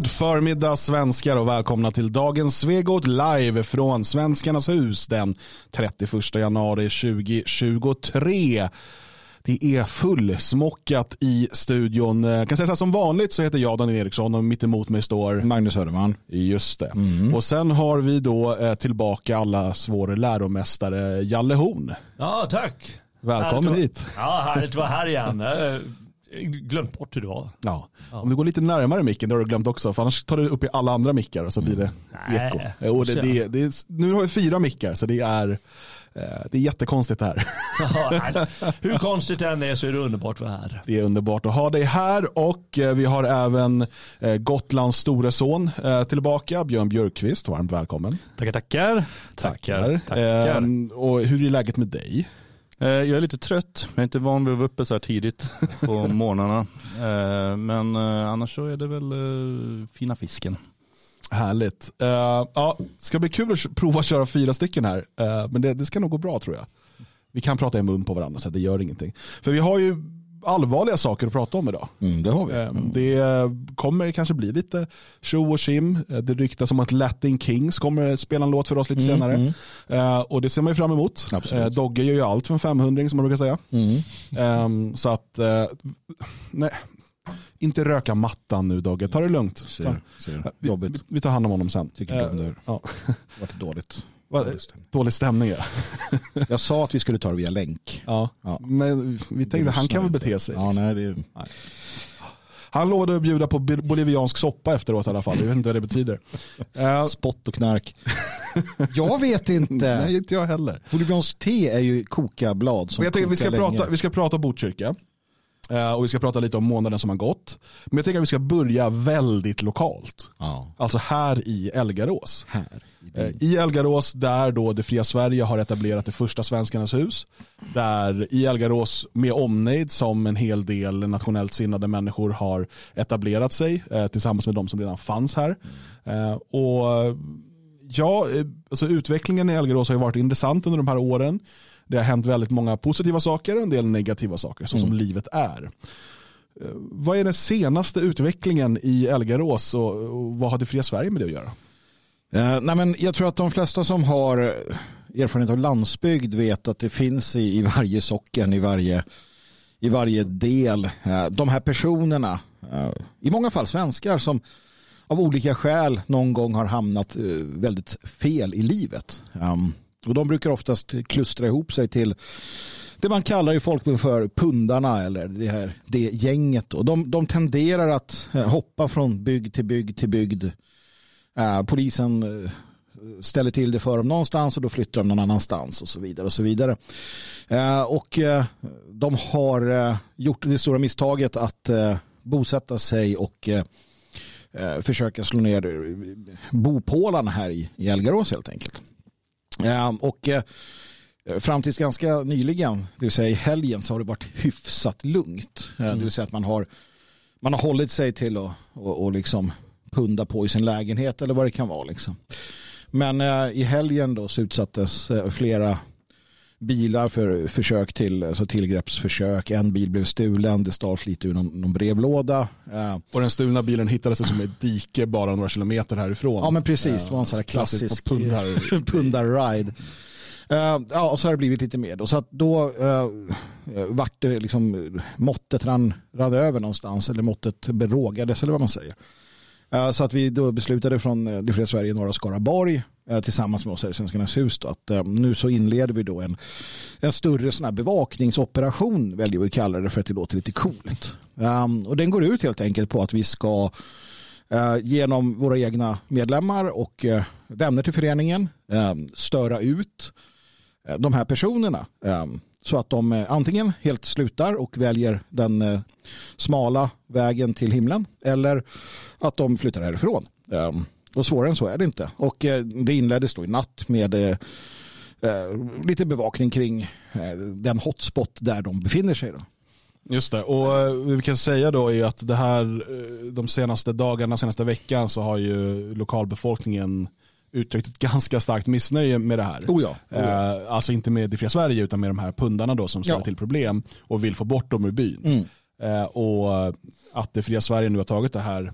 God förmiddag svenskar och välkomna till dagens Svegot live från Svenskarnas hus den 31 januari 2023. Det är fullsmockat i studion. Jag kan säga så här, som vanligt så heter jag Daniel Eriksson och mitt emot mig står Magnus Söderman. Just det. Och sen har vi då eh, tillbaka allas vår läromästare Jalle Horn. Ja, tack. Välkommen Härligt hit. Ja, härligt att vara här igen. Glömt bort hur det var. Ja. Om du går lite närmare micken, det har du glömt också, för annars tar du upp i alla andra mickar och så blir det Nej, eko. Jo, det, det, det nu har vi fyra mickar, så det är, eh, det är jättekonstigt det här. Ja, hur konstigt det än är så är det underbart att vara här. Det är underbart att ha dig här och eh, vi har även eh, Gotlands store son tillbaka, Björn Björkqvist. Varmt välkommen. Tackar, tackar. Tackar. tackar. Ehm, och hur är läget med dig? Eh, Jag är lite trött. Jag är inte van vid att vara uppe så här tidigt på morgnarna. Eh, Men eh, annars så är det väl fina fisken. Härligt. Uh, ja, ska bli kul att prova att köra fyra stycken här. Men det, det ska nog gå bra tror jag. Vi kan prata i mun på varandra så det gör ingenting. För vi har ju allvarliga saker att prata om idag. Mm, det har vi. Eh, Det kommer kanske bli lite tjo och tjim. Eh, Det ryktas om att Latin Kings kommer spela en låt för oss lite Mm, senare. mm. Eh, Och det ser man ju fram emot. Absolut. Eh, Dogge gör ju allt för en 500 som man brukar säga. Mm. Ehm, Så att, nej, inte röka mattan nu Dogge. Ta det lugnt. Ser, ser. vi, vi- tar hand om honom sen. Tycker du om det? Ja. Det har varit dåligt. Vad- Dålig stämning ja. Jag sa att vi skulle ta det via länk. ja. Ja. Men vi tänkte han kan väl bete sig. Ja, liksom. nej, det är... Han lovade att bjuda på boliviansk soppa efteråt i alla fall. Jag vet inte vad det betyder. Eh, Spott och knark. Jag vet inte. nej, inte jag heller. Bolivianskt te är ju kokablad som jag tänker, vi, ska länge. prata, vi ska prata Botkyrka. Eh, och vi ska prata lite om månaden som har gått. Men jag tänker att vi ska börja väldigt lokalt. Ja, Alltså här i Elgarås. här. i Eh. I Elgarås där då det fria Sverige har etablerat det första Svenskarnas hus. Där i Elgarås med omnejd som en hel del nationellt sinnade människor har etablerat sig eh, tillsammans med de som redan fanns här. Eh, och ja, alltså utvecklingen i Elgarås har ju varit intressant under de här åren. Det har hänt väldigt många positiva saker och en del negativa saker så som livet är. Eh, Vad är den senaste utvecklingen i Elgarås och, och vad har det fria Sverige med det att göra? Eh, nej, men jag tror att de flesta som har erfarenhet av landsbygd vet att det finns i, i varje socken, i varje, i varje del, eh, de här personerna, eh, i många fall svenskar som av olika skäl någon gång har hamnat eh, väldigt fel i livet. Um, och de brukar oftast klustra ihop sig till det man kallar i folkmun för pundarna eller det, här, det gänget. Och de, de tenderar att eh, hoppa från bygd till bygd till bygd. Eh, polisen eh, ställer till det för dem någonstans och då flyttar de någon annanstans och så vidare. Och så vidare. Eh, och eh, de har eh, gjort det stora misstaget att eh, bosätta sig och eh, försöka slå ner bopålarna här i, i Elgarås helt enkelt. Eh, och eh, fram tills ganska nyligen, det vill säga i helgen, så har det varit hyfsat lugnt. Eh, Det vill säga att man har, man har hållit sig till att och, och liksom punda på i sin lägenhet eller vad det kan vara. Liksom. Men eh, i helgen då så utsattes eh, flera bilar för försök till alltså tillgreppsförsök. En bil blev stulen, det stals lite ur någon, någon brevlåda. Eh, Och den stulna bilen hittades som ett dike bara några kilometer härifrån. ja men precis, det var en sån här klassisk pundar. pundar-ride. Eh, ja, och så har det blivit lite mer. Då. Så att då uh, vart det liksom, måttet rann, rann över någonstans, eller måttet berågades, eller vad man säger. Eh, så att vi då beslutade från eh, Det fria Sverige, norra Skaraborg, eh, tillsammans med oss här i Svenskarnas hus, då, att nu så inleder vi då en, en större sån här bevakningsoperation, väljer vi att kalla det för att det låter lite coolt. Ehm, och den går ut helt enkelt på att vi ska genom våra egna medlemmar och vänner till föreningen ehm, störa ut de här personerna ehm, så att de eh, antingen helt slutar och väljer den eh, smala vägen till himlen eller att de flyttar härifrån. Ehm, och svårare än så är det inte. Och eh, det inleddes då i natt med lite bevakning kring den hotspot där de befinner sig. Då. Just det, och det vi kan säga då är att det här de senaste dagarna, senaste veckan så har ju lokalbefolkningen uttryckt ett ganska starkt missnöje med det här. Oh ja, oh ja. Eh, alltså inte med det fria Sverige utan med de här pundarna då som ställer Ja. till problem och vill få bort dem ur byn. Mm. Eh, och att det fria Sverige nu har tagit det här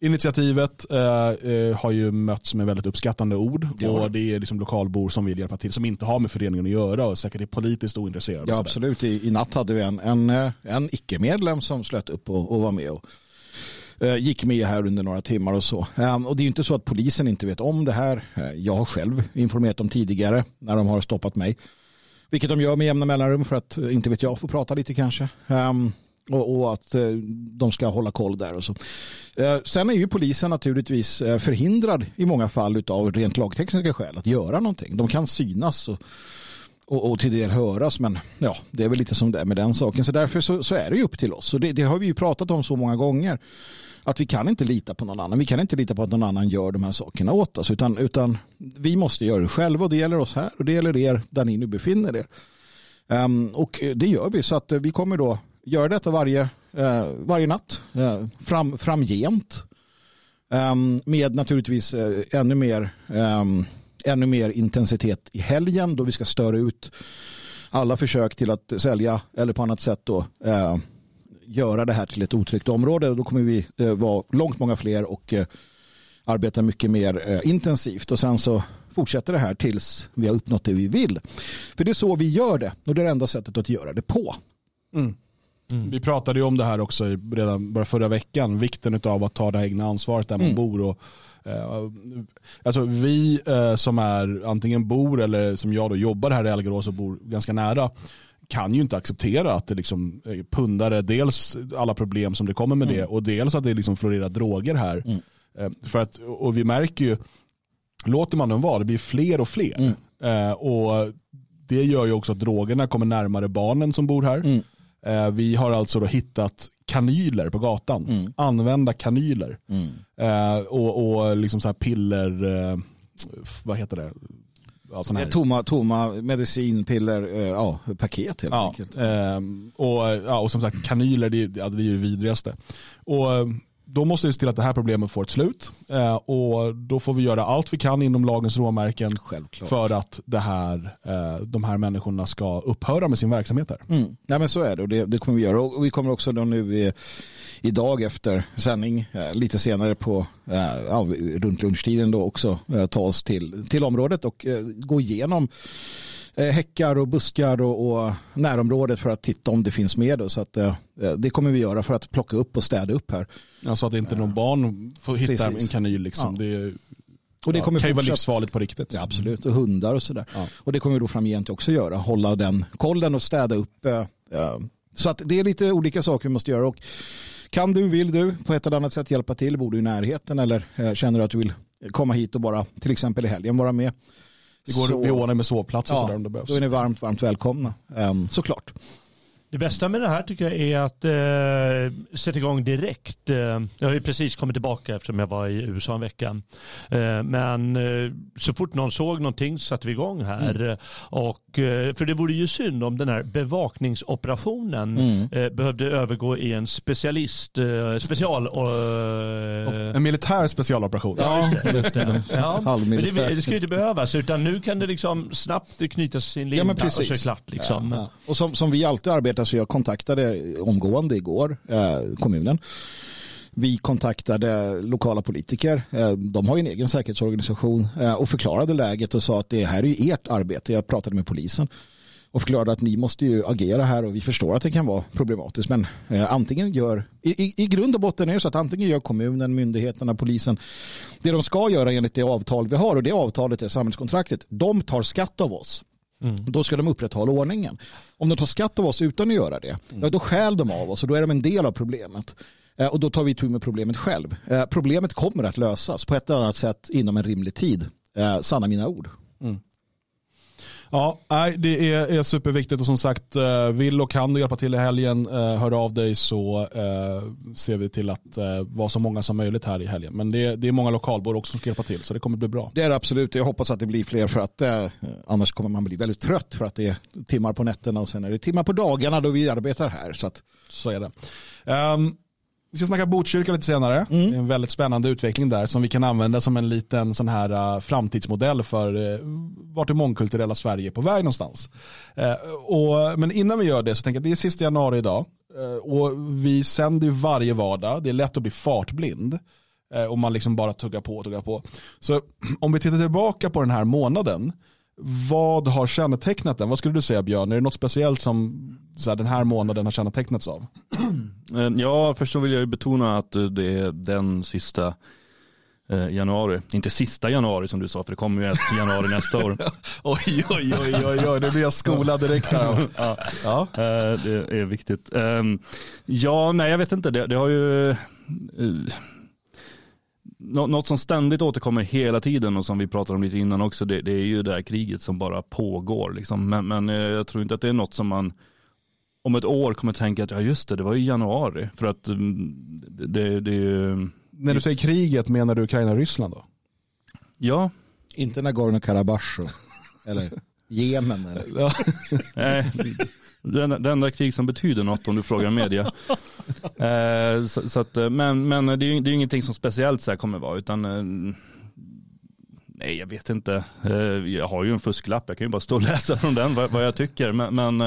initiativet eh, eh, har ju mötts med väldigt uppskattande ord har och det är liksom lokalbor som vill hjälpa till som inte har med föreningen att göra och säkert är politiskt ointresserade. Ja, absolut. I, I natt hade vi en, en, en icke-medlem som slöt upp och, och var med och Eh, gick med här under några timmar och så. Ehm, och det är ju inte så att polisen inte vet om det här. Eh, jag har själv informerat dem tidigare när de har stoppat mig. Vilket de gör med jämna mellanrum för att, eh, inte vet jag, få prata lite kanske. Ehm, och, att de ska hålla koll där och så. Sen är ju polisen naturligtvis förhindrad i många fall av rent lagtekniska skäl att göra någonting. De kan synas och, och, och till del höras men ja, det är väl lite som det är med den saken. Så därför så, så är det ju upp till oss. Och det, det har vi ju pratat om så många gånger. Att vi kan inte lita på någon annan. Vi kan inte lita på att någon annan gör de här sakerna åt oss. Utan, utan vi måste göra det själva och det gäller oss här och det gäller er där ni nu befinner er. Um, och det gör vi så att eh, vi kommer då göra detta varje, uh, varje natt uh, fram, framgent. Um, med naturligtvis uh, ännu, mer, um, ännu mer intensitet i helgen då vi ska störa ut alla försök till att sälja eller på annat sätt då, göra det här till ett otryggt område. Då kommer vi eh, vara långt många fler och eh, arbeta mycket mer eh, intensivt och sen så fortsätter det här tills vi har uppnått det vi vill. För det är så vi gör det och det är det enda sättet att göra det på. Vi pratade ju om det här också redan bara förra veckan, vikten av att ta det egna ansvaret där man Mm. bor. Och, eh, alltså vi eh, som är antingen bor eller som jag då jobbar här i Algerås och bor ganska nära kan ju inte acceptera att det liksom eh, pundare, dels alla problem som det kommer med det och dels att det liksom florerar droger här. Mm. Eh, för att, och vi märker ju, låter man dem vara, det blir fler och fler. Mm. Eh, och det gör ju också att drogerna kommer närmare barnen som bor här. Mm. Vi har alltså då hittat kanyler på gatan. Mm. Använda kanyler. Mm. Och, och liksom så här piller, vad heter det? Ja, sån Det här. är tomma, tomma medicinpiller, eh, ja, paket helt Ja, enkelt. ehm, och, ja, och som sagt kanyler, det, det är ju det vidrigaste. Och eh, då måste vi se till att det här problemet får ett slut. Eh, och då får vi göra allt vi kan inom lagens råmärken Självklart. för att det här, eh, de här människorna ska upphöra med sin verksamhet här. Mm. Ja, men så är det och det, det kommer vi göra. Och vi kommer också då nu idag efter sändning, eh, lite senare på eh, ja, runt lunchtiden då också eh, ta oss till, till området och gå igenom häckar och buskar och, och närområdet för att titta om det finns med. Då. Så att, eh, det kommer vi göra för att plocka upp och städa upp här. Alltså att inte någon barn får hitta Precis. en kanyl. Liksom. Ja. Det, Och det ja, kommer kan ju vara livsfarligt på riktigt. Ja, absolut, och hundar och sådär. Ja. Och det kommer vi då framgent också göra, hålla den kollen och städa upp. eh, Så att det är lite olika saker vi måste göra. Och kan du, vill du på ett eller annat sätt hjälpa till, bor du i närheten eller eh, känner du att du vill komma hit och bara till exempel i helgen vara med. Det går, Så- vi ordnar med sovplats och Ja, sådär om det behövs. Då är ni varmt, varmt välkomna, eh, såklart. Det bästa med det här tycker jag är att eh, sätta igång direkt. Eh, jag har ju precis kommit tillbaka eftersom jag var i USA en vecka. Eh, men eh, så fort någon såg någonting satte vi igång här. Mm. Och, eh, för det vore ju synd om den här bevakningsoperationen Mm. eh, behövde övergå i en specialist, eh, special... En militär specialoperation. Ja, just det. Ja. Men det, det ska ju inte behövas utan nu kan det liksom snabbt knytas sin Ja, linda men och så det klart. Liksom. Ja. Och som, som vi alltid arbetar så alltså, jag kontaktade omgående igår eh, kommunen. Vi kontaktade lokala politiker. Eh, de har ju en egen säkerhetsorganisation eh, och förklarade läget och sa att det här är ju ert arbete. Jag pratade med polisen och förklarade att ni måste ju agera här och vi förstår att det kan vara problematiskt. Men eh, antingen gör, i, i, i grund och botten är det så att antingen gör kommunen, myndigheterna, polisen det de ska göra enligt det avtal vi har och det avtalet är samhällskontraktet. De tar skatt av oss. Då ska de upprätthålla ordningen. Om de tar skatt av oss utan att göra det, ja, då stjäl de av oss och då är de en del av problemet. Eh, Och då tar vi tur med problemet själv. Eh, Problemet kommer att lösas på ett eller annat sätt inom en rimlig tid. Eh, Sanna mina ord. Ja, nej, det är, är superviktigt och som sagt, eh, vill och kan du hjälpa till i helgen, eh, hör av dig så eh, ser vi till att vara så många som möjligt här i helgen. Men det, det är många lokalbor också som ska hjälpa till så det kommer bli bra. Det är det absolut. Jag hoppas att det blir fler för att eh, annars kommer man bli väldigt trött för att det är timmar på nätterna och sen är det timmar på dagarna då vi arbetar här. Så att, Så är det. Ehm, vi ska snacka Botkyrka lite senare. Det är en väldigt spännande utveckling där som vi kan använda som en liten sån här uh, framtidsmodell för uh, vart det mångkulturella Sverige är på väg någonstans. Eh, och, men innan vi gör det så tänker jag det är sista januari idag och vi sänder ju varje vardag. Det är lätt att bli fartblind om man liksom bara tuggar på och tuggar på. Så om vi tittar tillbaka på den här månaden vad har kännetecknat den? Vad skulle du säga Björn? Är det något speciellt som så här, den här månaden har kännetecknats av? Eh, Ja, först så vill jag betona att eh, det är den sista eh, januari. Inte sista januari som du sa, för det kommer ju ett januari nästa år. Oj, oj, oj, oj, oj, nu blir jag skolad direkt här. Ja, Ja. det är viktigt. Ehm, Ja, nej jag vet inte. Det, det har ju... nå- Något som ständigt återkommer hela tiden och som vi pratade om lite innan också, det, det är ju det här kriget som bara pågår. Liksom. Men, men eh, jag tror inte att det är något som man om ett år kommer tänka att ja just det, det var ju januari. För att mm, det, det, det är ju, När du säger kriget menar du Ukraina och Ryssland då? ja, inte Nagorno-Karabach eller Jemen. Eller. Ja. Nej, det, enda- det enda krig som betyder något om du frågar media. Eh, så, så att, eh, men men det är ju det är ingenting som speciellt så här kommer vara, utan eh, nej jag vet inte. Eh, jag har ju en fusklapp, jag kan ju bara stå och läsa från den vad, vad jag tycker. Men, men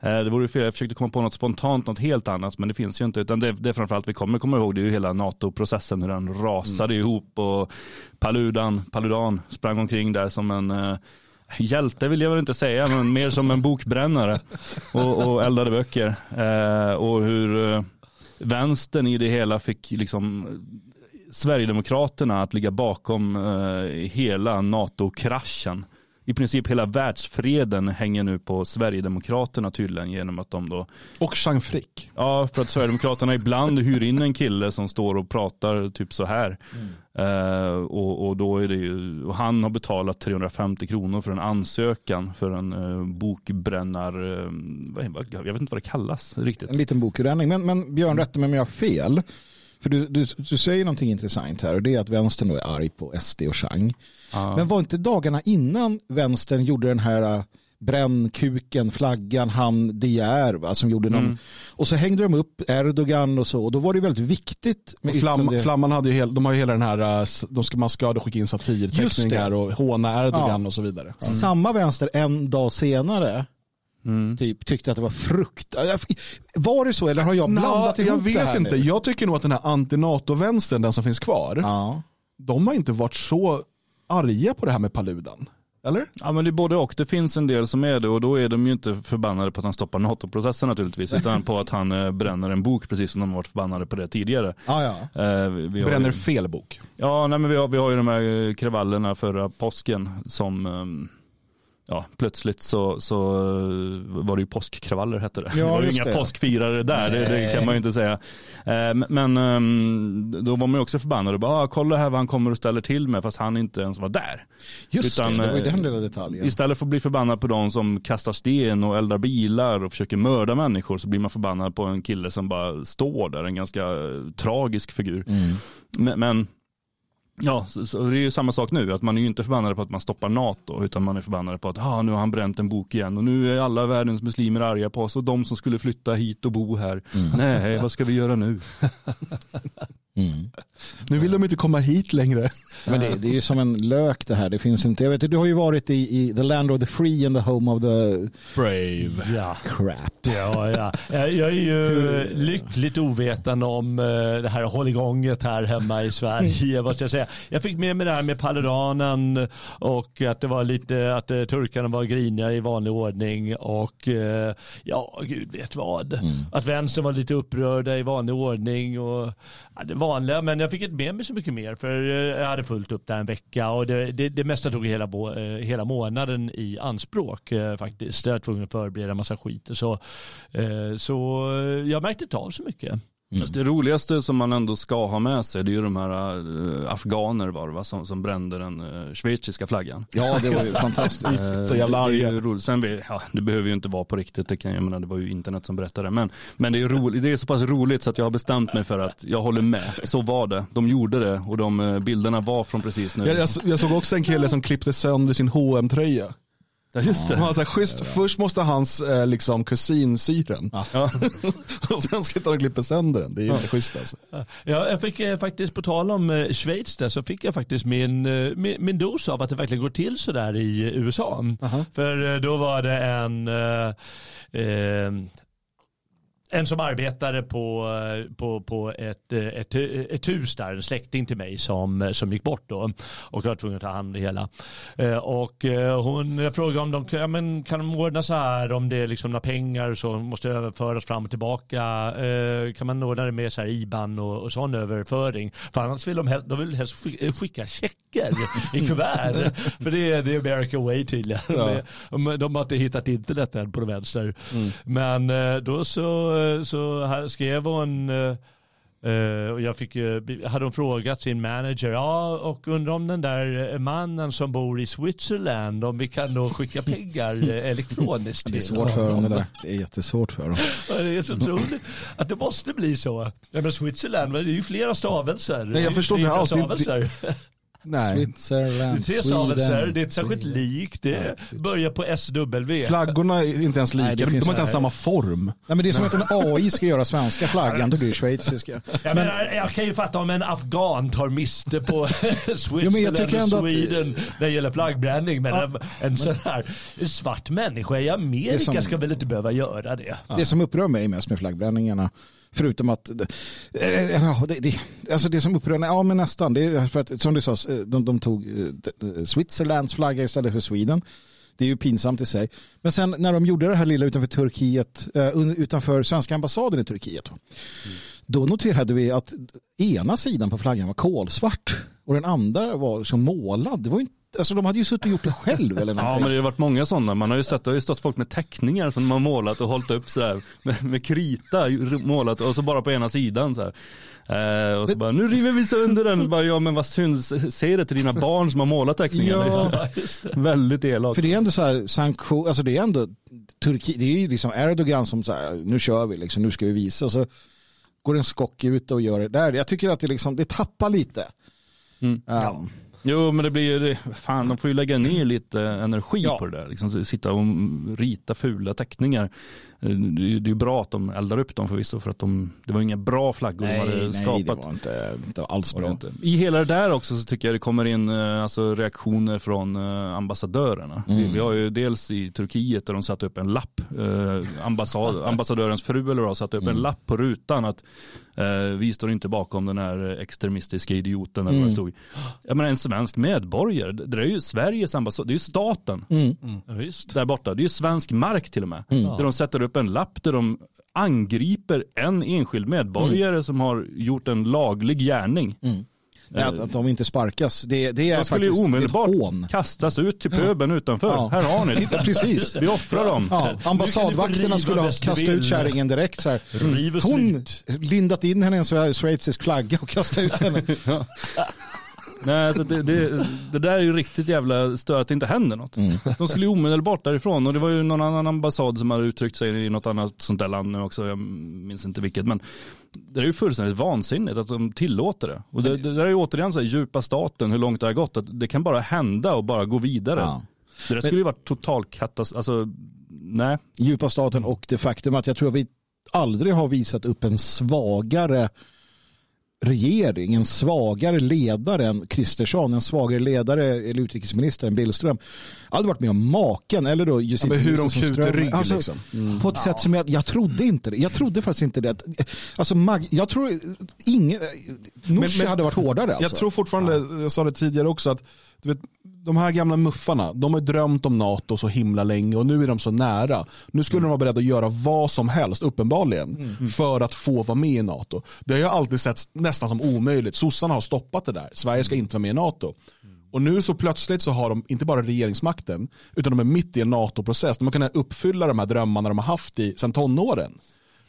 det vore fel, jag försökte komma på något spontant, något helt annat, men det finns ju inte. Utan det, det framförallt vi kommer komma ihåg, det är ju hela NATO-processen, hur den rasade ihop och Paludan, Paludan sprang omkring där som en Hjälte vill jag väl inte säga, men mer som en bokbrännare och, och eldade böcker. Eh, och hur eh, vänstern i det hela fick liksom Sverigedemokraterna att ligga bakom eh, hela NATO-kraschen. I princip hela världsfreden hänger nu på Sverigedemokraterna tydligen genom att de då Och Jean Frick. Ja, för att Sverigedemokraterna ibland hyr in en kille som står och pratar typ så här. Eh, och, och då är det ju, och han har betalat 350 kronor för en ansökan för en uh, bokbrännar, vad, jag vet inte vad det kallas riktigt. En liten bokutränning. Men, men Björn, rätta mig om jag har fel. För du, du, du säger någonting intressant här och det är att vänstern då är arg på SD och Chang. Ja. Men var inte dagarna innan vänstern gjorde den här äh, bränn kuken, flaggan, han De Geer, va, som gjorde någon. Mm. Och så hängde de upp Erdogan och så. Och då var det väldigt viktigt med Flam, Flamman hade ju hel, de har ju hela den här, s- de ska, man ska skicka in satirteckningar och håna Erdogan Ja. och så vidare. Samma vänster en dag senare Mm. typ, tyckte att det var frukt. Var det så eller har jag blandat Nå, ihop jag vet det här inte, nu? jag tycker nog att den här anti-NATO-vänstern, den som finns kvar, Ja. de har inte varit så arga på det här med Paludan. Eller? Ja men det är både och. Det finns en del som är det och då är de ju inte förbannade på att han stoppar NATO-processen naturligtvis utan på att han eh, bränner en bok precis som de varit förbannade på det tidigare. Ja, ja. Eh, vi- Bränner ju- fel bok. Ja, nej, men vi, har, vi har ju de här eh, kravallerna förra påsken som, ehm, ja, plötsligt så, så var det ju påskkravaller hette det. Ja, det var ju inga det. påskfirare där, det, det kan man ju inte säga. Eh, Men ehm, då var man ju också förbannad och bara, ah, kolla här vad han kommer och ställer till med fast han inte ens var där. Just Utan, det, det var ju eh, den lilla detaljen. Istället för att bli förbannad på de som kastar sten och eldar bilar och försöker mörda människor så blir man förbannad på en kille som bara står där, en ganska eh, tragisk figur. Mm. Men, men ja, så, så det är ju samma sak nu, att man är ju inte förbannad på att man stoppar NATO, utan man är förbannad på att ah, nu har han bränt en bok igen och nu är alla världens muslimer arga på oss och de som skulle flytta hit och bo här. Nej, vad ska vi göra nu? Mm. Nu vill de inte komma hit längre. Men det, det är ju som en lök det här. Det finns inte, jag vet, du har ju varit i, i the land of the free and the home of the Brave. Ja. crap. Ja, ja. Jag är ju lyckligt ovetande om eh, det här hålligånget här hemma i Sverige. Vad ska jag säga. Jag fick med mig det här med Paludanen och att det var lite att eh, turkarna var griniga i vanlig ordning och eh, ja, gud vet vad. Att vänstern var lite upprörda i vanlig ordning och ja, det vanliga. Men jag fick inte med mig så mycket mer för eh, jag hade fullt upp där en vecka och det, det, det mesta tog hela, bo- eh, hela månaden i anspråk eh, faktiskt. Jag var tvungen att förbereda en massa skit så. Så jag märkte inte av så mycket. Fast Det roligaste som man ändå ska ha med sig det är ju de här äh, afghaner var va, som, som brände den äh, schweiziska flaggan. Ja, det var ju fantastiskt. Eh, Så jävla det är arga. Sen, vi- ja, det behöver ju inte vara på riktigt, det, kan, jag menar, det var ju internet som berättade. Men, men det, är roligt, det är så pass roligt så att jag har bestämt mig för att jag håller med. Så var det, de gjorde det och de bilderna var från precis nu. Jag, jag, jag såg också en kille som klippte sönder sin hm tröja Ja, just det. Han så här, schysst, Först måste hans eh, liksom, kusin sy den. Ja. och sen ska han klippa sönder den. Det är inte schysst alltså. Ja, jag fick eh, faktiskt, på tal om eh, Schweiz där, så fick jag faktiskt min, eh, min, min dos av att det verkligen går till så där i eh, USA. För eh, då var det en, en som arbetade på, eh, på, på ett, eh, ett, ett hus där, en släkting till mig som, eh, som gick bort då och jag var tvungen att ta hand om det hela. Eh, Och eh, hon, jag frågade om de kan, ja, men kan de ordna så här om det är liksom några pengar som måste överföras fram och tillbaka. Eh, Kan man ordna det med så här IBAN och, och sån överföring? För annars vill de, helst, de vill helst skick- skicka checker i kuvert. För det är, det är American way tydligen. Det- De, de har inte hittat internet än på den vänster. Men eh, då så, så skrev hon eh, Eh, och jag fick, hade hon frågat sin manager, ja och undrar om den där mannen som bor i Switzerland, om vi kan då skicka pengar eh, elektroniskt Det är till svårt för honom. det där. Det är jättesvårt för. Och Det är så otroligt att det måste bli så. Ja, men Switzerland, det är ju flera stavelser. Nej, jag förstår inte alls. Det- det-. Nej. Det är Switzerland, tre stavelser, Sweden. det är inte särskilt likt. Det börjar på SW. Flaggorna är inte ens lika. Nej, det de har inte ens samma form. Nej, men det är som att en AI ska göra svenska flaggan, då blir det schweiziska. Jag, menar, jag kan ju fatta om en afghan tar miste på Switzerland tycker ändå och att- Sweden när det gäller flaggbränning. Men en, en sån här en svart människa i Amerika Det är som- ska väl inte behöva göra det. Det som upprör mig mest med flaggbränningarna, förutom att, eh, eh, ja, det, det, alltså det som upprörde mig, ja men nästan, det är för att som du sa, eh, de, de tog Switzerlands flagga istället för Sweden. Det är ju pinsamt i sig. Men sen när de gjorde det här lilla utanför Turkiet, utanför svenska ambassaden i Turkiet, då noterade vi att ena sidan på flaggan var kolsvart och den andra var som målad. Det var ju inte, alltså de hade ju suttit och gjort det själv eller Ja någonting. men det har varit många sådana. Man har ju sett, det har ju stått folk med teckningar som de har målat och hållit upp sådär med, med krita målat och så bara på ena sidan så. Eh, och så bara, nu river vi sönder den. Och bara, ja men vad synd, säg det till dina barn som har målat teckningarna. Ja. Väldigt elakt. För det är ändå så här sanktion, alltså det är ändå Turkiet, det är ju liksom Erdogan som så här, nu kör vi liksom, nu ska vi visa. Och så går en skock ut och gör det där. Jag tycker att det liksom, det tappar lite. Mm. Ja. Jo men det blir ju, det- fan de får ju lägga ner lite energi Ja. på det där. Liksom, sitta och rita fula teckningar. Eh, Det det är ju bra att de eldar upp dem förvisso för att de, det var inga bra flaggor de Nej, hade nej, skapat. det var inte, alls Var det bra. inte. I hela det där också så tycker jag det kommer in eh, alltså, reaktioner från eh, ambassadörerna. Vi, vi har ju dels i Turkiet där de satte upp en lapp, eh, ambassad, ambassadörens fru eller vad satte upp en lapp på rutan att eh, vi står inte bakom den här extremistiska idioten eller vad det stod. Jag menar en svensk medborgare, det är ju Sveriges ambassad, det är ju staten Ja, visst. där borta. Det är ju svensk mark till och med. Där de sätter upp en lapp där de angriper en enskild medborgare som har gjort en laglig gärning. Att, att de inte sparkas. Det, det är De skulle ju faktiskt omedelbart ett hån. kastas ut till pöben utanför. Ja. Här har ni det. Precis. Vi offrar dem. Ja, ambassadvakterna skulle ha kastat ut kärringen direkt. Så här. Hon lindat in henne i en schweizisk flagga och kastat ut henne. Nej, så det, det, det där är ju riktigt jävla stört att det inte händer något. Mm. De skulle ju omedelbart därifrån och det var ju någon annan ambassad som hade uttryckt sig i något annat sånt där land nu också, jag minns inte vilket. Men det är ju fullständigt vansinnigt att de tillåter det. Och det, det där är ju återigen så här, djupa staten, hur långt det har gått. Att det kan bara hända och bara gå vidare. Ja. Det där skulle ju varit total katastrof, alltså nej. Djupa staten och det faktum att jag tror att vi aldrig har visat upp en svagare regering, en svagare ledare än Kristersson, en svagare ledare eller utrikesminister än Billström. Jag aldrig varit med om maken eller då Ja, men hur de kuter Strömmer. rygg Alltså, liksom. På ett sätt som jag, jag trodde inte det. Jag trodde faktiskt inte det. Alltså, Mag, jag tror ingen, Nooshi men- hade varit hårdare. Alltså. Jag tror fortfarande, jag sa det tidigare också, att du vet, de här gamla muffarna, de har drömt om NATO så himla länge och nu är de så nära. Nu skulle de vara beredda att göra vad som helst, uppenbarligen, för att få vara med i NATO. Det har jag alltid sett nästan som omöjligt. Sossarna har stoppat det där. Sverige ska inte vara med i NATO. Och nu så plötsligt så har de inte bara regeringsmakten, utan de är mitt i en NATO-process. De har kunnat uppfylla de här drömmarna de har haft i, sedan tonåren.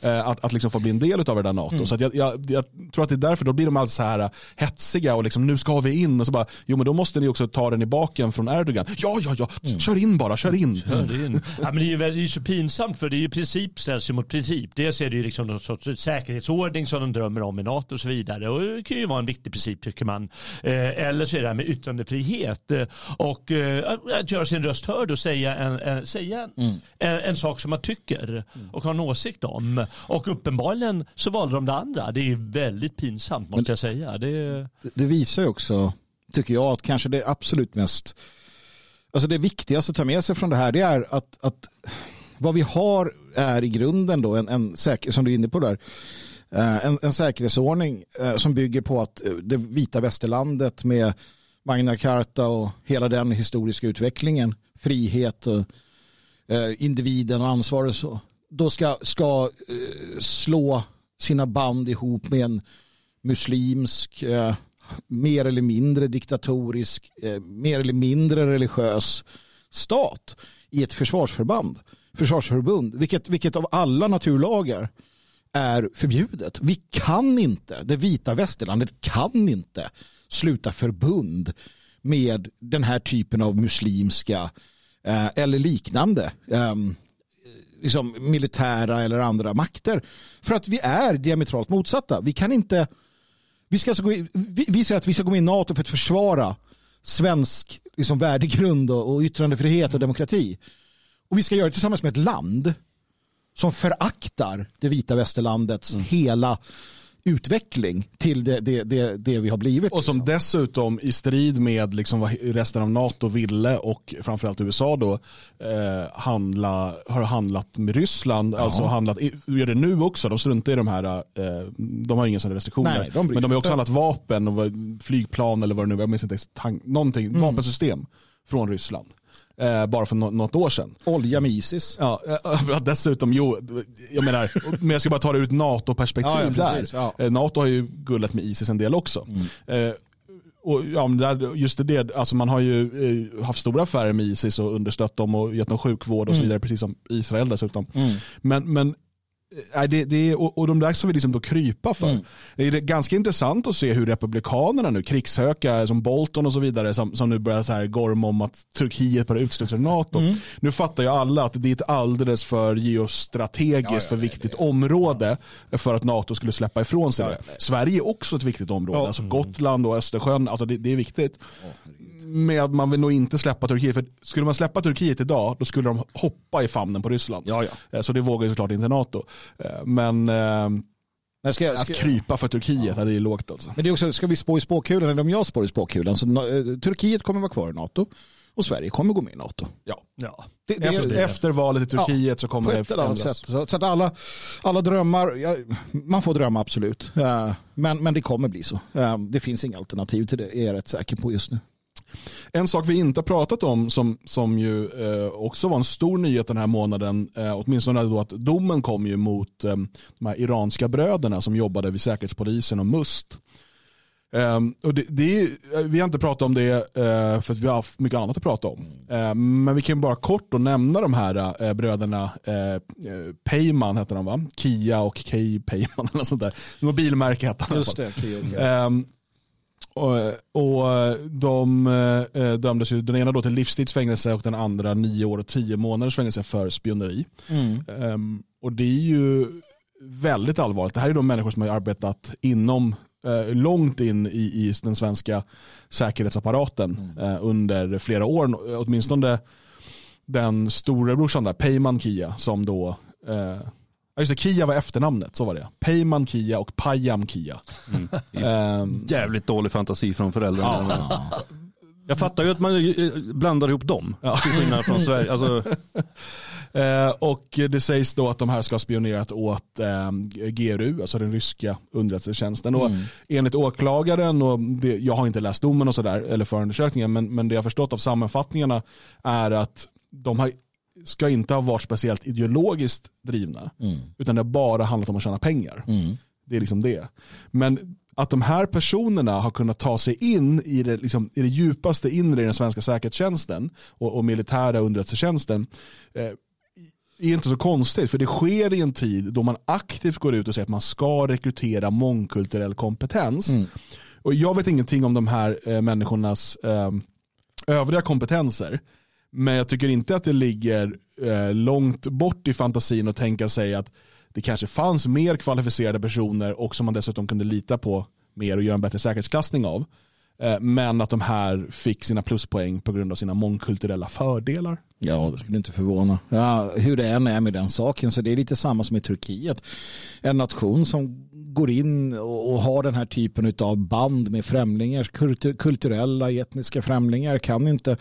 Eh, Att, att liksom få bli en del av det där NATO. Så att jag, jag, jag tror att det är därför, då blir de alltid så här eh, hetsiga och liksom nu ska vi in och så bara, jo men då måste ni också ta den i baken från Erdogan. Ja, ja, ja, kör in bara, kör in. Hörde in. Ja, men det är ju väldigt, det är så pinsamt för det är ju princip ställs mot princip. Dels är det ju liksom någon sorts säkerhetsordning som de drömmer om i NATO och så vidare. Och det kan ju vara en viktig princip tycker man. Eh, eller så är det här med yttrandefrihet. Och att göra sin röst hörd och säga en, en, säga en, en, en sak som man tycker och har en åsikt om. Och uppenbarligen så valde de det andra. Det är väldigt pinsamt måste jag säga. Det det visar ju också, tycker jag, att kanske det absolut mest, alltså det viktigaste att ta med sig från det här, det är att, att vad vi har är i grunden då en, en säker, som du är inne på där, eh, en, en säkerhetsordning eh, som bygger på att eh, det vita västerlandet med Magna Carta och hela den historiska utvecklingen, frihet och individen och ansvar och så, då ska, ska eh, slå sina band ihop med en muslimsk, eh, mer eller mindre diktatorisk, eh, mer eller mindre religiös stat i ett försvarsförband, försvarsförbund, vilket, vilket av alla naturlagar är förbjudet. Vi kan inte, det vita västerlandet kan inte sluta förbund med den här typen av muslimska eh, eller liknande ehm, liksom militära eller andra makter. För att vi är diametralt motsatta. Vi kan inte, vi, ska alltså gå in, vi, vi säger att vi ska gå med i NATO för att försvara svensk liksom, värdegrund och, och yttrandefrihet och demokrati. Och vi ska göra det tillsammans med ett land som föraktar det vita västerlandets hela utveckling till det, det, det, det vi har blivit. Och som liksom. dessutom i strid med liksom vad resten av NATO ville och framförallt USA då eh, handla, har handlat med Ryssland, alltså handlat, gör det nu också, de struntar i de här, eh, de har inga sådana restriktioner. Nej, de men de har också handlat vapen och flygplan eller vad det nu är, jag minns inte, tank- någonting, Mm. vapensystem från Ryssland. Eh, bara för nå- något år sedan. Olja med Isis. Ja, eh, dessutom, jo, jag menar, men jag ska bara ta det ur ett NATO-perspektiv Ja, ja, där. ja. Mm. Eh, NATO har ju gullat med Isis en del också. Eh, och ja, men där, just det, alltså man har ju eh, haft stora affärer med Isis och understött dem och gett dem sjukvård och så Mm. vidare, precis som Israel dessutom. Men, men Nej, det, det är, och, och de där ska vi liksom då krypa för. Mm. Det är ganska intressant att se hur republikanerna nu, krigshöka som Bolton och så vidare, som, som nu börjar så här gorma om att Turkiet börjar utesluta NATO. Mm. Nu fattar ju alla att det är ett alldeles för geostrategiskt för viktigt område för att NATO skulle släppa ifrån sig det. Sverige är också ett viktigt område, Ja. alltså Gotland och Östersjön, alltså det, det är viktigt. Men man vill nog inte släppa Turkiet, för skulle man släppa Turkiet idag, då skulle de hoppa i famnen på Ryssland. Ja, ja. Eh, Så det vågar ju såklart inte NATO. Eh, Men eh, Men, ska, att ska, krypa för Turkiet, ja. det är lågt alltså. men det är också, ska vi spå i spåkulan eller om jag spår i spåkulan så eh, Turkiet kommer vara kvar i NATO och Sverige kommer gå med i NATO. Ja. Ja. Det, det, Efter, efter valet i Turkiet så på kommer det förändras. sätt. Så, så att alla, alla drömmar, ja, man får drömma absolut. Eh, men, men det kommer bli så. Eh, det finns inga alternativ till det, är jag rätt säker på just nu. En sak vi inte har pratat om som, som ju eh, också var en stor nyhet den här månaden, eh, åtminstone då att domen kom ju mot eh, de här iranska bröderna som jobbade vid Säkerhetspolisen och MUST. Um, och det, det är, vi har inte pratat om det uh, för att vi har haft mycket annat att prata om. Uh, men vi kan bara kort då nämna de här uh, bröderna uh, Payman heter de va? Kia och Kay Payman eller sånt där. Mobilmärke hette han. Just det, Kia, um, och, och de uh, dömdes ju, den ena då till livstidsfängelse och den andra nio år och tio månaders fängelse för spioneri. Mm. Um, och det är ju väldigt allvarligt. Det här är de människor som har arbetat inom eh, långt in i, i, den svenska säkerhetsapparaten mm. eh, under flera år. Åtminstone den storebrorsan där, Peyman Kia, som då eh, just det, Kia var efternamnet, så var det. Peyman Kia och Payam Kia. Mm. Um, Jävligt dålig fantasi från föräldrarna. Ja. Jag fattar ju att man eh, blandar ihop dem, ja. till skillnad från Sverige. Alltså... Eh, och det sägs då att de här ska ha spionerat åt eh, GRU, alltså den ryska underrättelsetjänsten. Mm. Och enligt åklagaren, och det, jag har inte läst domen och sådär, eller förundersökningen, men, men det jag har förstått av sammanfattningarna är att de har, ska inte ha varit speciellt ideologiskt drivna, mm. utan det har bara handlat om att tjäna pengar. Mm. Det är liksom det. Men att de här personerna har kunnat ta sig in i det, liksom, i det djupaste inre i den svenska säkerhetstjänsten och, och militära underrättelsetjänsten eh, är inte så konstigt, för det sker i en tid då man aktivt går ut och säger att man ska rekrytera mångkulturell kompetens. Mm. Och jag vet ingenting om de här eh, människornas eh, övriga kompetenser, men jag tycker inte att det ligger eh, långt bort i fantasin att tänka sig att det kanske fanns mer kvalificerade personer och som man dessutom kunde lita på mer och göra en bättre säkerhetsklassning av. Eh, men att de här fick sina pluspoäng på grund av sina mångkulturella fördelar. Ja, det skulle inte förvåna. Ja, hur det än är med den saken så det är lite samma som i Turkiet. En nation som går in och har den här typen av band med främlingar, kulturella, etniska främlingar kan inte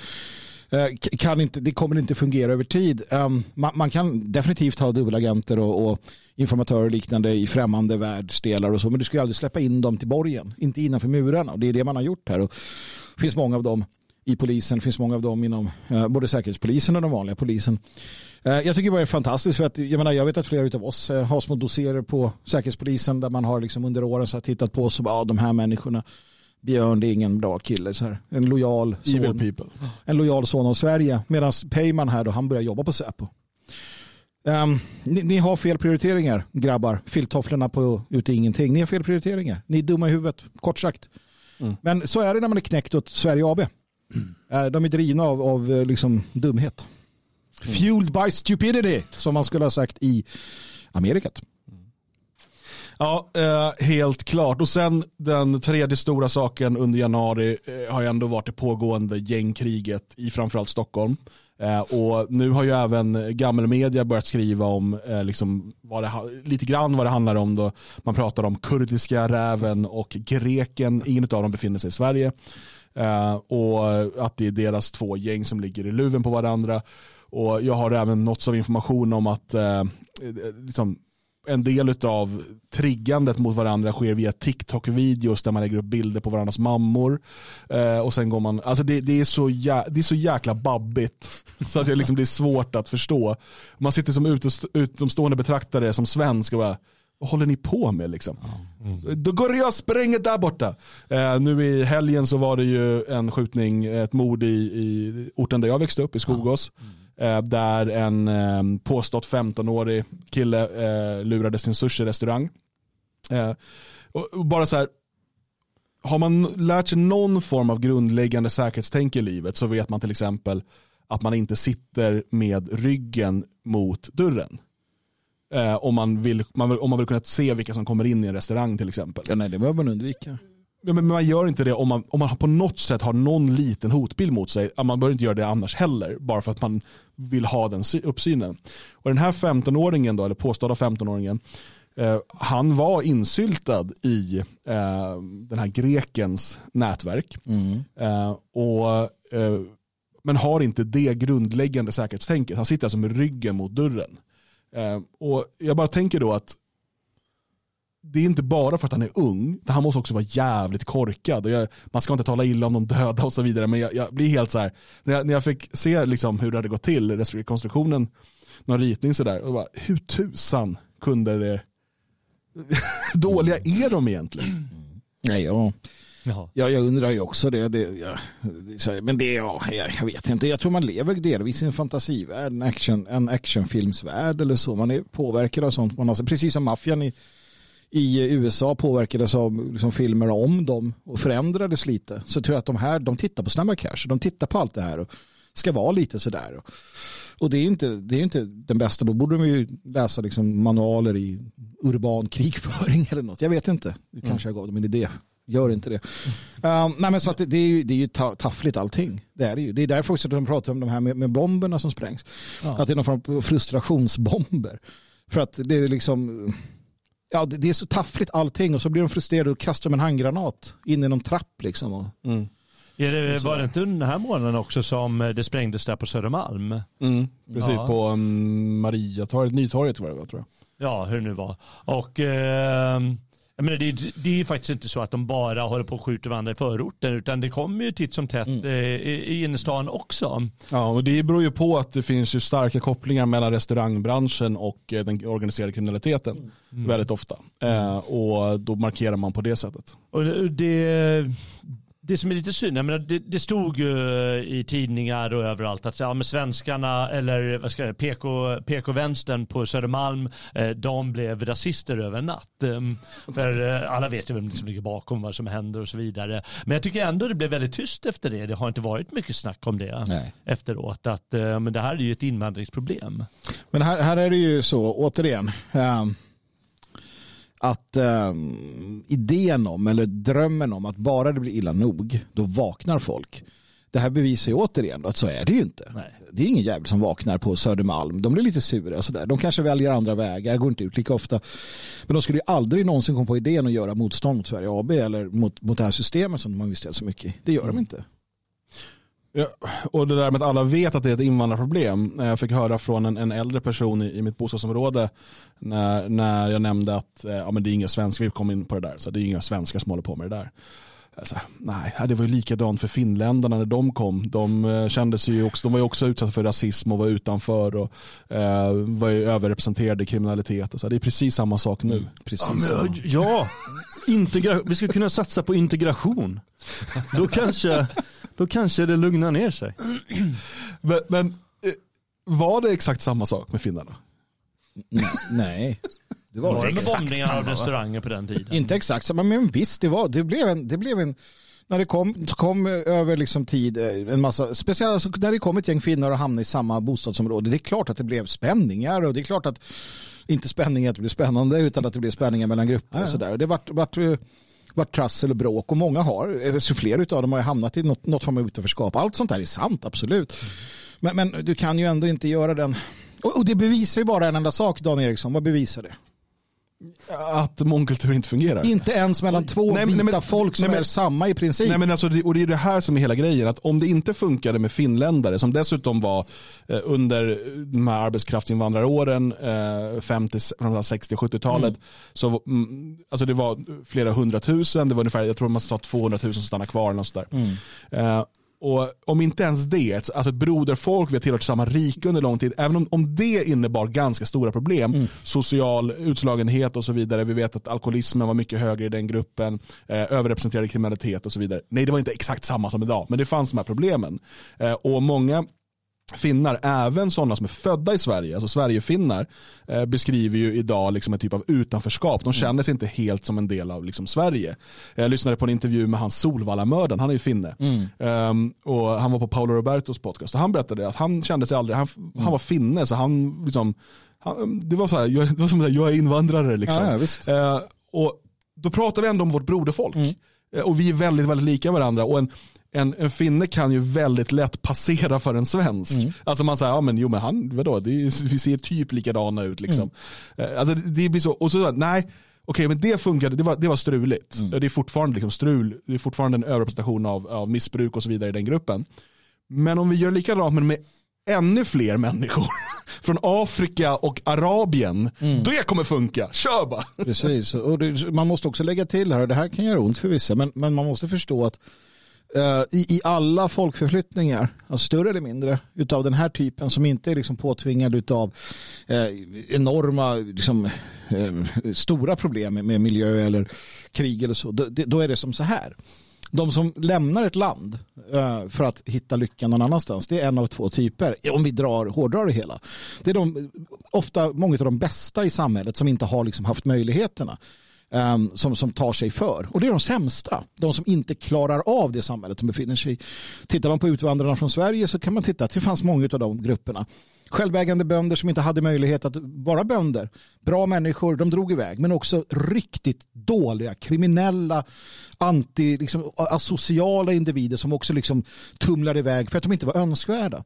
Eh, kan inte, det kommer inte fungera över tid. Ehm, man, man, kan definitivt ha dubbelagenter och, och informatörer och liknande i främmande världsdelar och så, men du ska aldrig släppa in dem till borgen, inte innanför murarna. Och det är det man har gjort här. Och det finns många av dem i polisen, det finns många av dem inom eh, både säkerhetspolisen och den vanliga polisen. Eh, jag tycker bara det är fantastiskt för att jag, menar, jag vet att flera av oss har små doserer på säkerhetspolisen där man har liksom under åren så tittat på oss och bara, ah, de här människorna Björn det är ingen bra kille. Så här. En lojal son. people. En lojal son av Sverige. Medan Peyman här då, han börjar jobba på Säpo. Um, ni, ni, har fel prioriteringar grabbar. Filttofflorna på ute ingenting. Ni har fel prioriteringar. Ni är dumma i huvudet, kort sagt. Mm. Men så är det när man är knäckt åt Sverige AB. Mm. Uh, de är drivna av, av uh, liksom, dumhet. Mm. Fueled by stupidity, som man skulle ha sagt i Amerikat. Ja, eh, helt klart. Och sen den tredje stora saken under januari eh, har ju ändå varit det pågående gängkriget i framförallt Stockholm. Eh, och nu har ju även gammelmedia börjat skriva om eh, liksom vad det, lite grann vad det handlar om. Då. Man pratar om kurdiska räven och greken. Ingen av dem befinner sig i Sverige. Eh, och att det är deras två gäng som ligger i luven på varandra. Och jag har även nåtts av information om att eh, eh liksom, en del av triggandet mot varandra sker via TikTok-videos där man lägger upp bilder på varandras mammor. Eh, och sen går man, alltså det, det, är så jä, det är så jäkla babbigt så att det, liksom, det är svårt att förstå. Man sitter som utomstående betraktare som svensk och bara, vad håller ni på med liksom? Mm. Då går jag och spränger där borta. Eh, nu i helgen så var det ju en skjutning, ett mord i, i orten där jag växte upp, i Skogås. Mm. Eh, där en eh, påstått 15-årig kille eh, lurades till en sushi-restaurang. Eh, och bara så här, har man lärt sig någon form av grundläggande säkerhetstänk i livet så vet man till exempel att man inte sitter med ryggen mot dörren. Eh, om, man vill, man vill, om man vill kunna se vilka som kommer in i en restaurang till exempel. Ja, nej, det behöver man undvika. Men man gör inte det om man, om man på något sätt har någon liten hotbild mot sig. Man behöver inte göra det annars heller, bara för att man vill ha den uppsynen. Och den här 15-åringen, då, eller påstådda 15-åringen, eh, han var insyltad i eh, den här grekens nätverk. Mm. Eh, och, eh, men har inte det grundläggande säkerhetstänket. Han sitter alltså med ryggen mot dörren. Eh, och Jag bara tänker då att det är inte bara för att han är ung, han måste också vara jävligt korkad. Jag, man ska inte tala illa om de döda och så vidare, men jag, jag blir helt så här, när jag, när jag fick se liksom hur det hade gått till, rekonstruktionen, någon ritning sådär, och bara, hur tusan kunde det, dåliga är de egentligen? Nej, ja. Ja. Ja, jag undrar ju också det. det, ja, det är så här, men det, ja, jag, jag vet inte. Jag tror man lever delvis i en fantasivärld, en, action, en actionfilmsvärld eller så. Man är påverkad av sånt. Man har, precis som maffian i, i USA påverkades av liksom, filmer om dem och förändrades lite. Så tror jag att de här, de tittar på Snabba Cash. De tittar på allt det här och ska vara lite sådär. Och, det är inte, det är inte den bästa. Då borde de ju läsa liksom, manualer i urban krigföring eller något. Jag vet inte. Kanske jag gav dem en idé. Gör inte det. Um, nej men så att det, det, är ju, det är ju ta- taffligt allting. Det är det ju. Det är därför också de pratar om de här med, med bomberna som sprängs. Att det är någon form av frustrationsbomber. För att det är liksom Ja, det det är så taffligt allting och så blir de frustrerade och kastar de en handgranat in i någon trapp liksom. Och, Mm. Är det, var det inte den här månaden också som eh, det sprängdes där på Södermalm? Mm. Precis, Ja. på um, Mariatorget, Nytorget var det tror jag. Ja, hur det nu var. Och eh, menar, det, är- det är ju faktiskt inte så att de bara håller på och skjuter varandra i förorten utan det kommer ju titt som tätt Mm. eh, i, i innerstan också. Ja, och det beror ju på att det finns ju starka kopplingar mellan restaurangbranschen och eh, den organiserade kriminaliteten väldigt ofta. Eh, och då markerar man på det sättet. Och det, det som är lite synd, jag menar, det, det stod ju i tidningar och överallt att ja, men svenskarna eller vad ska jag, säga, PK, PK-vänstern på Södermalm, eh, de blev rasister över en natt. Ehm, För eh, alla vet ju vem som ligger bakom vad som händer och så vidare. Men jag tycker ändå det blev väldigt tyst efter det. Det har inte varit mycket snack om det Nej. efteråt. Att, eh, men det här är ju ett invandringsproblem. Men här, här är det ju så, återigen, ehm, att ehm, idén om, eller drömmen om att bara det blir illa nog, då vaknar folk. Det här bevisar ju återigen att så är det ju inte. Nej. Det är ingen jävel som vaknar på Södermalm. De blir lite sura och sådär. De kanske väljer andra vägar, går inte ut lika ofta. Men de skulle ju aldrig någonsin komma på idén att göra motstånd mot Sverige AB eller mot, mot det här systemet som de har investerat så mycket i. Det gör de inte. Ja, och det där med att alla vet att det är ett invandrarproblem. Eh, Jag fick höra från en, en äldre person i, i mitt bostadsområde när, när jag nämnde att eh, ja, men det är inga svenskar, vi kom in på det där, så det är inga svenskar som håller på med det där. Sa, nej, det var ju likadant för finländarna när de kom. De, eh, kändes ju också, de var ju också utsatta för rasism och var utanför och eh, var ju överrepresenterade i kriminalitet. Så. Det är precis samma sak nu. Precis. Ja, men, ja. Integra- vi skulle kunna satsa på integration. Då kanske, då kanske det lugnar ner sig. Men, men eh, var det exakt samma sak med finnarna? Nej, nej. Det var, Var det exakt bombningar samma, av va? restauranger på den tiden? Inte exakt samma, men visst det var. Det blev en, det blev en när det kom, kom över liksom tid eh, en massa, speciellt alltså när det kom ett gäng finnar och hamnade i samma bostadsområde. Det är klart att det blev spänningar och det är klart att inte spänning att det blev spännande utan att det blev spänningar mellan grupper och sådär. Det vart, vart, varit vart trassel och bråk och många har, så flera av dem har ju hamnat i något, något form av utanförskap. Allt sånt där är sant, absolut. Men, men du kan ju ändå inte göra den och, och det bevisar ju bara en enda sak, Dan Eriksson. Vad bevisar det? Att mångkultur inte fungerar. Inte ens mellan två Nej, vita nej, men- folk som nej, men- är samma i princip. Nej, men alltså, och det är det här som är hela grejen. Att om det inte funkade med finländare som dessutom var eh, under de här arbetskraftsinvandraråren eh, 50, framförallt 60 och 70-talet. Så, mm, alltså det var flera hundratusen. Det var ungefär, jag tror man sa 200 000 som stannade kvar. Och sådär. Eh, och om inte ens det, alltså ett broderfolk, vi har tillhört samma rike under lång tid, även om, om det innebar ganska stora problem, social utslagenhet och så vidare, vi vet att alkoholismen var mycket högre i den gruppen, eh, överrepresenterad kriminalitet och så vidare. Nej, det var inte exakt samma som idag, men det fanns de här problemen. Eh, och många finnar, även sådana som är födda i Sverige, alltså Sverigefinnar, eh, beskriver ju idag liksom en typ av utanförskap. De känner sig inte helt som en del av liksom Sverige. Jag lyssnade på en intervju med hans Solvallamördaren, han är ju finne. Ehm, och han var på Paolo Robertos podcast och han berättade att han kände sig aldrig, han, han var finne så han liksom, han, det var så här, jag, det var som att jag är invandrare liksom. Ja, ja. Eh, och då pratar vi ändå om vårt broderfolk. Eh, Och vi är väldigt, väldigt lika varandra. Och en, en, en finne kan ju väldigt lätt passera för en svensk. Alltså man säger, ja men jo men han, vadå, det är, vi ser typ likadana ut liksom. Eh, Alltså det, blir så, och så, nej, okej men det funkade, det var, det var struligt. Det är fortfarande liksom strul, det är fortfarande en överrepresentation av, av missbruk och så vidare i den gruppen. Men om vi gör likadant men med ännu fler människor från Afrika och Arabien, det kommer funka. Kör bara. Precis, och det, man måste också lägga till här, och det här kan göra ont för vissa, men, men man måste förstå att Eh, i, i alla folkförflyttningar, alltså större eller mindre, utav den här typen som inte är liksom påtvingad utav eh, enorma, liksom, eh, stora problem med, miljö eller krig eller så, då, det, då är det som så här. De som lämnar ett land eh, för att hitta lyckan någon annanstans, det är en av två typer. Om vi drar, hårdrar det hela. Det är de, ofta många av de bästa i samhället som inte har liksom haft möjligheterna. Um, som, som tar sig för. Och det är de sämsta. De som inte klarar av det samhället de befinner sig i. Tittar man på utvandrarna från Sverige så kan man titta att det fanns många av de grupperna. Självägande bönder som inte hade möjlighet att vara bönder. Bra människor, de drog iväg. Men också riktigt dåliga, kriminella, anti, liksom, asociala individer som också liksom tumlar iväg för att de inte var önskvärda.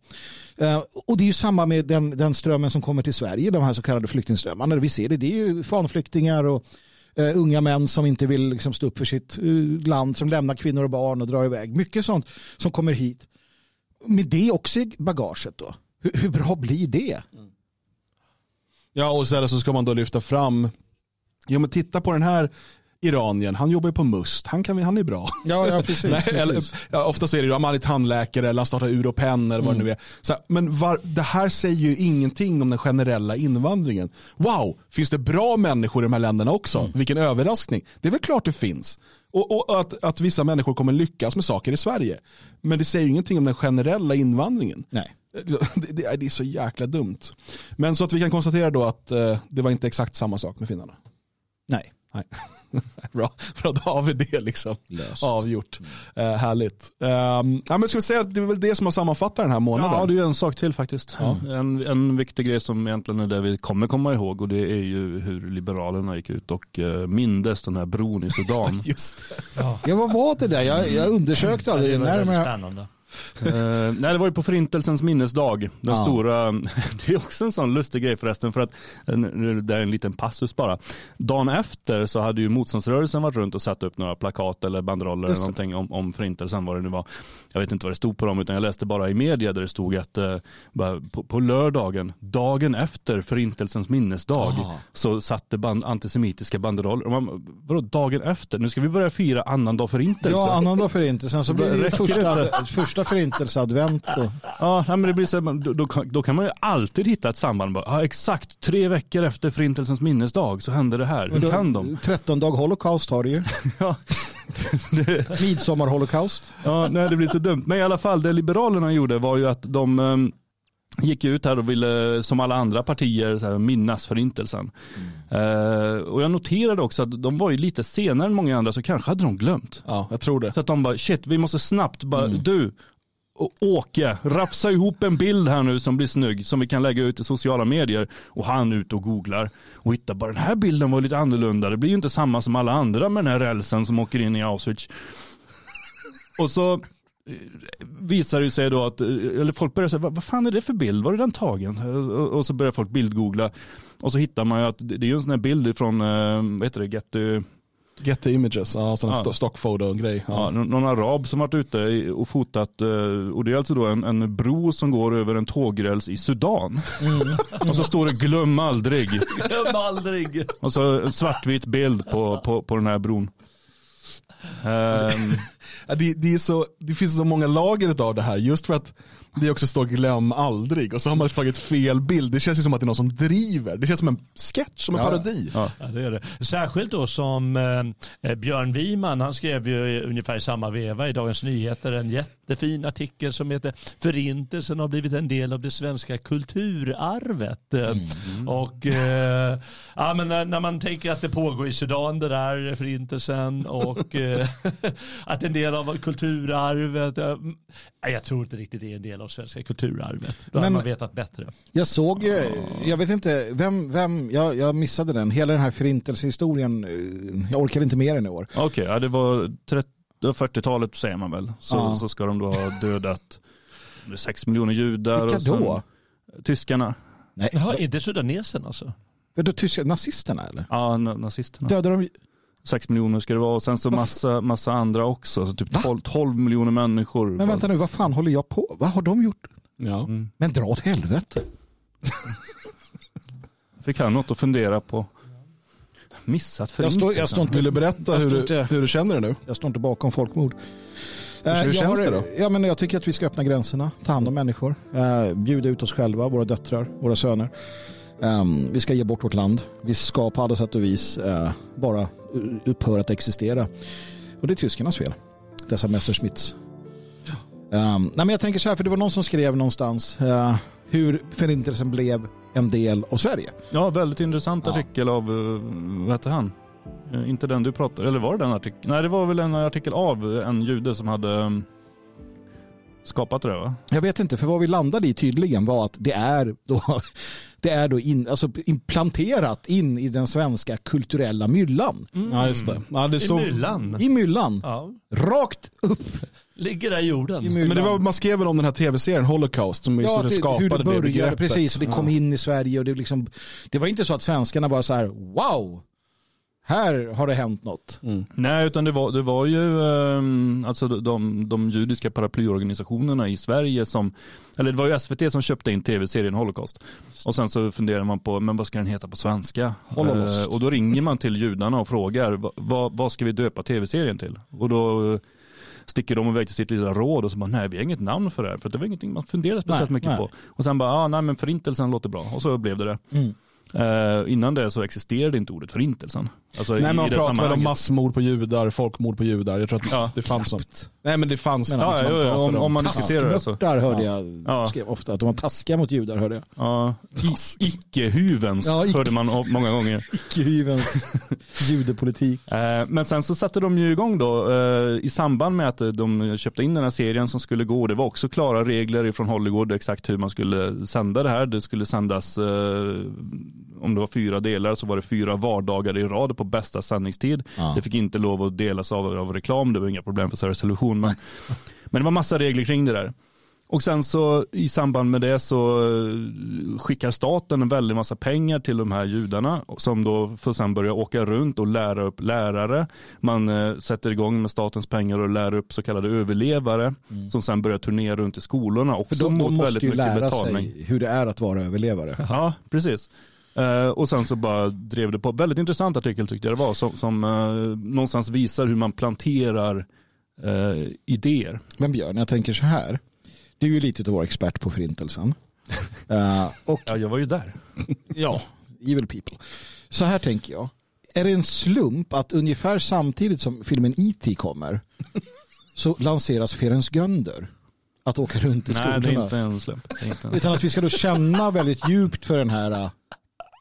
Uh, och det är ju samma med den, den strömmen som kommer till Sverige, de här så kallade flyktingströmmarna. Vi ser det, det är ju fanflyktingar och uh, unga män som inte vill liksom, stå upp för sitt uh, land, som lämnar kvinnor och barn och drar iväg. Mycket sånt som kommer hit. Med det också i bagaget då. Hur, hur bra blir det? Ja, och sen så ska man då lyfta fram, jo men titta på den här iranien, han jobbar ju på Must, han, kan, han är bra. Ja, ja precis. Nej, precis. eller, ja, ofta är det han är tandläkare eller han startar Europen eller vad Mm. det nu är. Så, men var, det här säger ju ingenting om den generella invandringen. Wow, finns det bra människor i de här länderna också? Mm. Vilken överraskning. Det är väl klart det finns. Och, och att, att vissa människor kommer lyckas med saker i Sverige. Men det säger ju ingenting om den generella invandringen. Nej. Det, det, är- det är så jäkla dumt. Men så att vi kan konstatera då att eh, det var inte exakt samma sak med finnarna. Nej. Nej. Bra, Bra, då har vi det liksom Löst. avgjort. Eh, härligt. Um, ja, men ska vi säga att det är väl det som har sammanfattat den här månaden. Ja, det är ju en sak till faktiskt. En, en viktig grej som egentligen är det vi kommer komma ihåg och det är ju hur Liberalerna gick ut och uh, mindes den här bron i Sudan. Just det. Ja, vad var det där? Jag, jag undersökte aldrig det det var väldigt närmare. spännande. Eh, nej, det var ju på förintelsens minnesdag. Den Ja. stora, det är också en sån lustig grej förresten för att, det är en liten passus bara. Dagen efter så hade ju motståndsrörelsen varit runt och satt upp några plakat eller banderoller eller någonting om, om förintelsen vad det nu var. Jag vet inte vad det stod på dem utan jag läste bara i media där det stod att bara på, på lördagen, dagen efter förintelsens minnesdag Ah. så satte band, antisemitiska banderoller. Man, vadå dagen efter? Nu ska vi börja fira annandag förintelse. Ja, annandag förintelsen. Så blir det Räcker första, första förintelseadvent. Och, Ja, men det blir så, då, då, kan- då kan man ju alltid hitta ett samband. Bara, Ja, exakt tre veckor efter förintelsens minnesdag så hände det här. Hur kan de? 13 dag holocaust har det ju. Ja, Midsommar-holocaust. ja, nej, det blir så dumt. Men i alla fall, det Liberalerna gjorde var ju att de ehm, gick ut här och ville, som alla andra partier, så här, minnas förintelsen. Eh, och jag noterade också att de var ju lite senare än många andra, så kanske hade de glömt. Ja, jag tror det. Så att de bara, shit, vi måste snabbt, bara, du, och Åke, rafsa ihop en bild här nu som blir snygg som vi kan lägga ut i sociala medier. Och han ut och googlar och hittar bara den här bilden var lite annorlunda. Det blir ju inte samma som alla andra med den här rälsen som åker in i Auschwitz. Och så visar det sig då att, eh, eller folk börjar säga, vad, fan är det för bild? Var är den tagen? Och, och så börjar folk bildgoogla. Och så hittar man ju att det är ju en sån här bild från, eh, vad heter det, Getty, Get the images, ja, sån Ja. ja. stockphoto-grej. Ja, Ja. nå- någon arab som varit ute och fotat, eh, och det är alltså då en, en bro som går över en tågräls i Sudan. Och så står det glöm aldrig. Glöm aldrig. Och så en svartvit bild på, på, på den här bron. Ja, det, det, är så, det finns så många lager av det här, just för att det också står glöm aldrig och så har man tagit fel bild. Det känns ju som att det är någon som driver. Det känns som en sketch, som en Ja. parodi. ja. Ja, det är det. Särskilt då som eh, Björn Wiman, han skrev ju i ungefär i samma veva i Dagens Nyheter en jättefin artikel som heter Förintelsen har blivit en del av det svenska kulturarvet. Eh, Och eh, ja, men när, när man tänker att det pågår i Sudan det där förintelsen och eh, att en del av kulturarvet, eh, jag tror inte riktigt det är en del av svenska kulturarvet. Då hade man vetat bättre. Jag såg, jag vet inte, vem, vem jag, jag missade den. Hela den här förintelsehistorien, eh, jag orkar inte med den i år. Okej, ja, det var 30 det var 40-talet säger man väl. Så, Ja. så ska de då ha dödat 6 miljoner judar. Vilka och sen- då? Tyskarna. Nej, Jaha, inte sudanesen alltså? Är det tyska, nazisterna eller? Ja, na- nazisterna. Dödade de 6 miljoner ska det vara och sen så massa, massa andra också. Så typ Va? 12, 12 miljoner människor. Men vänta nu, vad fan håller jag på? Vad har de gjort? Ja. Mm. Men dra åt helvete. Fick han något att fundera på. Missat Jag står, jag står inte, Vill du berätta Jag hur står du, inte- hur du känner det nu? jag står inte bakom folkmord. Hur Eh, jag känns det då? Ja, men jag tycker att vi ska öppna gränserna, ta hand om människor, eh, bjuda ut oss själva, våra döttrar, våra söner. Ehm, vi ska ge bort vårt land. Vi ska på alla sätt och vis eh, bara upphöra att existera. Och det är tyskarnas fel. dessa Messerschmitts. Um, nej men jag tänker så här, för det var någon som skrev någonstans uh, hur förintelsen blev en del av Sverige. Ja, väldigt intressant Ja. artikel av, eh, vad hette han? Inte den du pratade, eller var det den artikeln? Nej, det var väl en artikel av en jude som hade eh, skapat det va? Jag vet inte, för vad vi landade i tydligen var att det är då, det är då in, alltså implanterat in i den svenska kulturella myllan. Ja, just det. Ja, det I stod, myllan. I myllan. Ja. Rakt upp Ligger där i jorden. i myllan. men det var, man skrev väl om den här tv-serien Holocaust som Ja, det, skapade hur det började, begreppet. precis. Och det kom Ja. in i Sverige och det, liksom, det var inte så att svenskarna bara så här, wow, här har det hänt något. Nej, utan det var, det var ju eh, alltså de, de judiska paraplyorganisationerna i Sverige som, eller det var ju SVT som köpte in tv-serien Holocaust. Och sen så funderar man på, men vad ska den heta på svenska? Holocaust. Eh, och då ringer man till judarna och frågar, vad, vad, vad ska vi döpa tv-serien till? Och då eh, sticker de iväg till sitt lilla råd och så bara, nej vi har inget namn för det här. För det var ingenting man funderade speciellt Nej, mycket nej. på. Och sen bara, ah, nej men förintelsen låter bra. Och så blev det det. Mm. Eh, innan det så existerade inte ordet förintelsen. Alltså Nej, men man pratade väl om massmord på judar, folkmord på judar. Jag tror att Ja. det fanns sånt. Nej men det fanns Men Ja, ja, ja, om, om. man diskuterar det så. Hörde jag Ja. skrev ofta, att de var taskiga mot judar hörde jag. Ja, icke-hyvens Ja, icke- hörde man många gånger. Icke-hyvens judepolitik. Eh, Men sen så satte de ju igång då eh, i samband med att eh, de köpte in den här serien som skulle gå. Det var också klara regler från Hollywood exakt hur man skulle sända det här. Det skulle sändas, om det var fyra delar så var det fyra vardagar i rad på bästa sändningstid. Ja. Det fick inte lov att delas av, av reklam, det var inga problem för Sveriges Television. Men, men det var massa regler kring det där. Och sen så i samband med det så eh, skickar staten en väldig massa pengar till de här judarna som då får sen börja åka runt och lära upp lärare. Man eh, sätter igång med statens pengar och lär upp så kallade överlevare som sen börjar turnera runt i skolorna För också de, mot de måste väldigt ju lära betalning. sig hur det är att vara överlevare. Ja, precis. Eh, och sen så bara drev det på. Väldigt intressant artikel tyckte jag det var som, som eh, någonstans visar hur man planterar eh, idéer. Men Björn, jag tänker så här. Du är ju lite av vår expert på förintelsen. Eh, och Ja, jag var ju där. ja, evil people. Så här tänker jag. Är det en slump att ungefär samtidigt som filmen E.T. kommer så lanseras Ferens Gönder att åka runt i Nej, skolorna? det är inte en slump. Inte en... Utan att vi ska då känna väldigt djupt för den här uh,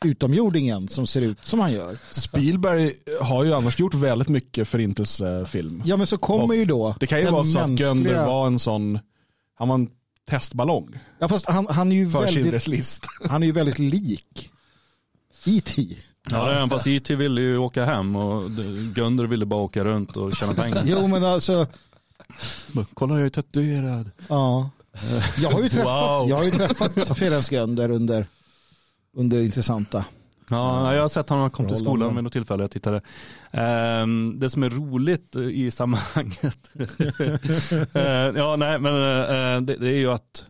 utomjordingen som ser ut som han gör. Spielberg har ju annars gjort väldigt mycket förintelsefilm. Ja men så kommer Och ju då Det kan ju vara så att mänskliga- Gönder var en sån, han var en testballong Ja fast han, han är ju för väldigt list. Han är ju väldigt lik E.T. Ja, det är han, fast IT ville ju åka hem och Gunder ville bara åka runt och tjäna pengar. Jo men alltså, Kolla jag är tatuerad. ja. Jag har ju träffat, Wow. jag har ju träffat Ferenc Gönder under, under intressanta. Ja, jag har sett honom komma till skolan vid något tillfälle jag tittade. Ehm, det som är roligt i sammanhanget. Eh, ja, nej, men eh, det, är ju att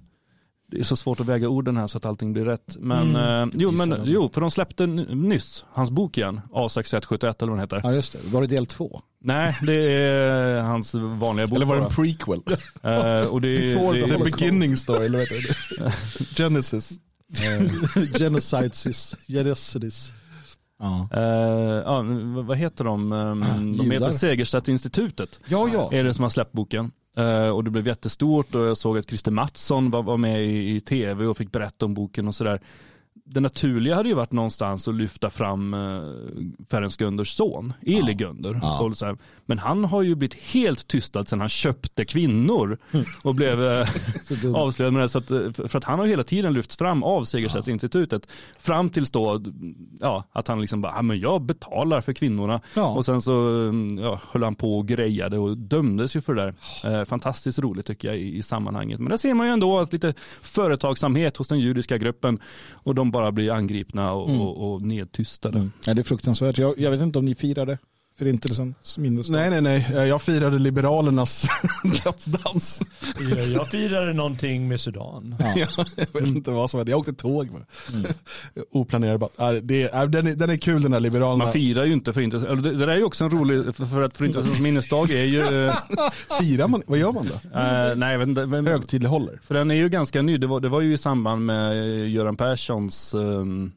det är så svårt att väga orden här så att allting blir rätt. Men, Mm. eh, jo, men jo, för de släppte nyss hans bok igen, A6171 eller vad den heter. Ja just det, var det del två? Nej, det är hans vanliga bok Eller var det en prequel? Eh, och det, Before det, the The beginning story, eller vad heter det? Genesis. Genocides, genocides. Ja. Eh, ja, men vad heter de? Um, de Judar. heter Segerstedt-institutet. ja, ja. Är det som har släppt boken. Eh, och det blev jättestort och jag såg att Christer Mattsson var, var med i, i tv och fick berätta om boken och sådär. Det naturliga hade ju varit någonstans att lyfta fram uh, Ferenc Gönders son, Eli Ja. Gönder. Ja. Här. Men han har ju blivit helt tystad sedan han köpte kvinnor och blev eh, avslöjad med det. Så att, eh, för att han har hela tiden lyfts fram av Segerstedtinstitutet. Fram tills då, ja, att han liksom bara, ja, men jag betalar för kvinnorna. Ja. Och sen så mm, ja, höll han på och grejade och dömdes ju för det där. Eh, fantastiskt roligt tycker jag i, i sammanhanget. Men där ser man ju ändå att lite företagsamhet hos den judiska gruppen och de bara blir angripna och, Mm. och, och nedtystade. Mm. Ja, det är fruktansvärt. Jag, jag vet inte om ni firade förintelsens minnesdag. Nej, nej, nej. Eh, Jag firade Liberalernas dödsdans. Ja, Jag firade någonting med Sudan. Ja. Jag vet inte vad som hände. Jag åkte tåg med. Mm. Det är, den, är, den är kul den där Liberalerna. Man firar ju inte förintelsen. Det, det där är ju också en rolig, för, för att förintelsens minnesdag är ju, eh, Firar man? Vad gör man då? eh, nej inte, men- Högtidlighåller. för den är ju ganska ny. Det var, det var ju i samband med Göran Perssons ehm,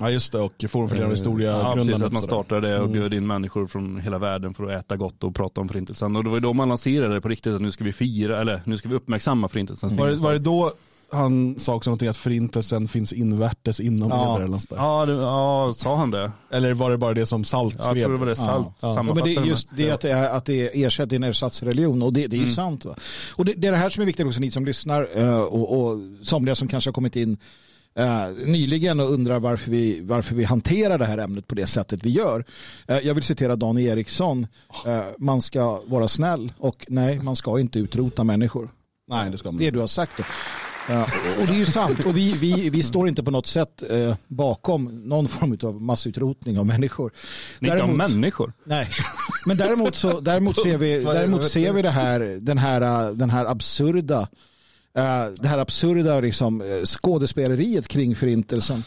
Ja just det, och Forum för levande historia Ja, precis, att man startade det och Mm. bjöd in människor från hela världen för att äta gott och prata om förintelsen. Och det var ju då man lanserade det på riktigt att nu ska vi fira, eller nu ska vi uppmärksamma förintelsens Var det, var det då han sa också någonting att förintelsen finns invärtes inom Ja. eller något? Ja, det, ja, sa han det? Eller var det bara det som Salt Jag skrev? tror det var det Salt Ja, men sammanfattade det är just det att det är, att det är en ersatsreligion och det, det är ju Mm. sant. Va? Och det, det är det här som är viktigt också, ni som lyssnar eh, och, och somliga som kanske har kommit in eh, nyligen och undrar varför vi, varför vi hanterar det här ämnet på det sättet vi gör. Eh, jag vill citera Dan Eriksson, eh, man ska vara snäll och nej, man ska inte utrota människor. Nej det ska man Det inte. du har sagt. Då. Ja, och det är ju sant. Och vi, vi, vi står inte på något sätt eh, bakom någon form av massutrotning av människor. Inte om Däremot- människor. Nej, men däremot, så, däremot, ser, vi, däremot ser vi det här, den här, den här absurda eh, det här absurda liksom, eh, skådespeleriet kring förintelsen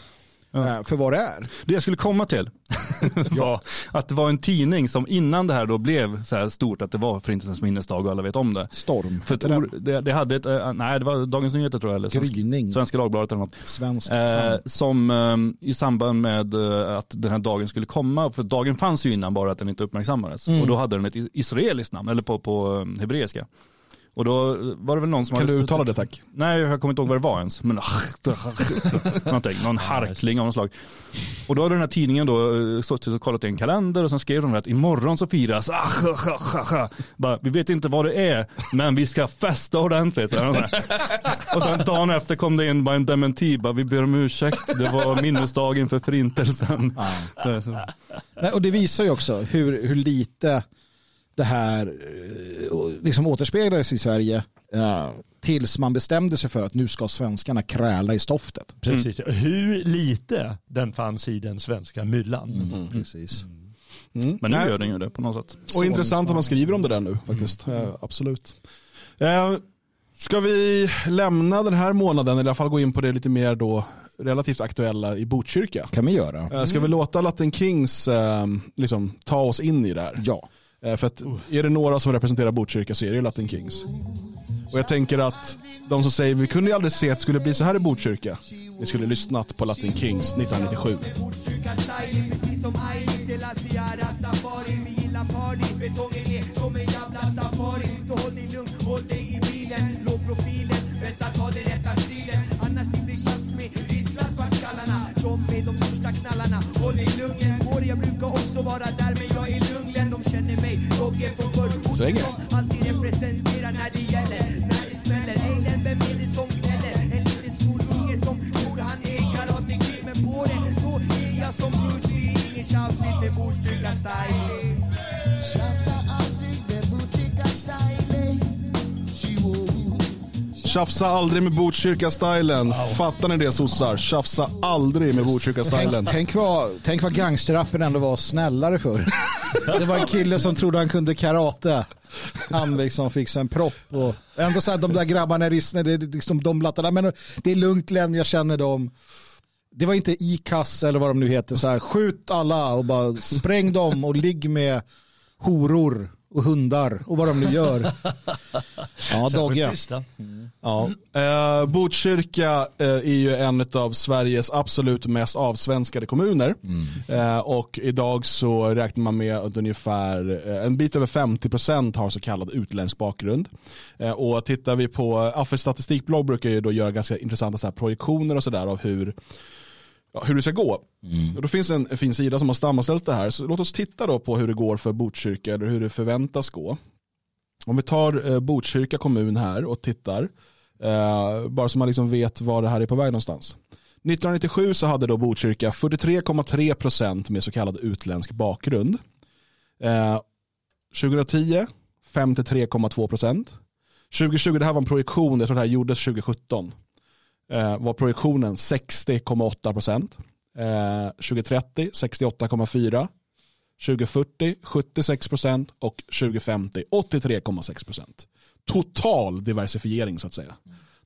eh, för vad det är. Det jag skulle komma till var att det var en tidning som innan det här då blev så här stort att det var förintelsens minnesdag och alla vet om det. Storm. För ett det, det hade ett, nej det var Dagens Nyheter tror jag, eller Svenska, Gryning. Svenska Dagbladet eller något. Svensk. Eh, som eh, i samband med att den här dagen skulle komma, för dagen fanns ju innan bara att den inte uppmärksammades. Mm. Och då hade den ett is- israeliskt namn, eller på, på hebreiska. Och då var det väl någon som Kan hade du uttala det tack? Nej, jag kommer inte ihåg vad det var ens. Men någonting, någon harkling av något slag. Och då hade den här tidningen då eh, suttit och kollat i en kalender och sen skrev de att imorgon så firas, ah. Bara, vi vet inte vad det är, men vi ska festa ordentligt. och sen dagen efter kom det in bara en dementi, bara, vi ber om ursäkt, det var minnesdagen för förintelsen. Nej, och det visar ju också hur, hur lite det här eh, liksom återspeglades i Sverige eh, tills man bestämde sig för att nu ska svenskarna kräla i stoftet. Precis. Hur lite den fanns i den svenska myllan. Precis. Mm. Men nu Nej. gör den ju det på något sätt. Och intressant att man skriver om det där nu faktiskt. Eh, absolut. Ska vi lämna den här månaden, eller i alla fall gå in på det lite mer då relativt aktuella i Botkyrka? kan vi göra. Ska vi låta Latin Kings liksom, ta oss in i det här? Ja. Eh, för att är det några som representerar Botkyrka så är det ju Latin Kings. Och jag tänker att de som säger vi kunde ju aldrig se att det skulle bli så här i Botkyrka. Ni skulle lyssnat på Latin Kings 1997. Betongen är som en jävla safari Så håll dig lugn, håll dig i bilen bäst att den rätta stilen Annars det tjafs med svartskallarna De de största knallarna Håll dig lugn, jag brukar också vara där Men jag är mig Dogge från förr Svänger. som alltid representerar när det gäller När det smäller, Eilen, vem är det som gnäller? En liten snorunge som tror han är karate kid Men på det, då är jag som Bruce Lee Ingen inte med Botkyrka Tjafsa aldrig med Botkyrka-stylen. Fattar ni det sossar? Tjafsa aldrig med Botkyrka-stylen. Tänk, tänk, vad, tänk vad gangsterrappen ändå var snällare för. Det var en kille som trodde han kunde karate. Han liksom fick sig en propp. Och ändå så här, de där grabbarna är risne, det är liksom de blattarna. Men det är lugnt Len, jag känner dem. Det var inte ICAS eller vad de nu heter. Så här, skjut alla och bara spräng dem och ligg med horor och hundar och vad de nu gör. Ja, Dogge. Ja. Eh, Botkyrka eh, är ju en av Sveriges absolut mest avsvenskade kommuner. Eh, och idag så räknar man med att ungefär en bit över 50% har så kallad utländsk bakgrund. Och tittar vi på, Affes statistikblogg brukar ju då göra ganska intressanta så här projektioner och sådär av hur ja, hur det ska gå. Och då finns en fin sida som har sammanställt det här. Så låt oss titta då på hur det går för Botkyrka eller hur det förväntas gå. Om vi tar eh, Botkyrka kommun här och tittar. Eh, bara så man liksom vet var det här är på väg någonstans. 1997 så hade då Botkyrka 43,3% med så kallad utländsk bakgrund. Eh, 2010 53,2%. 2020, det här var en projektion, jag tror det här gjordes 2017 eh, var projektionen 60,8 procent. Eh, 2030 68,4. 2040 76 procent och 2050 83,6 procent. Total diversifiering så att säga.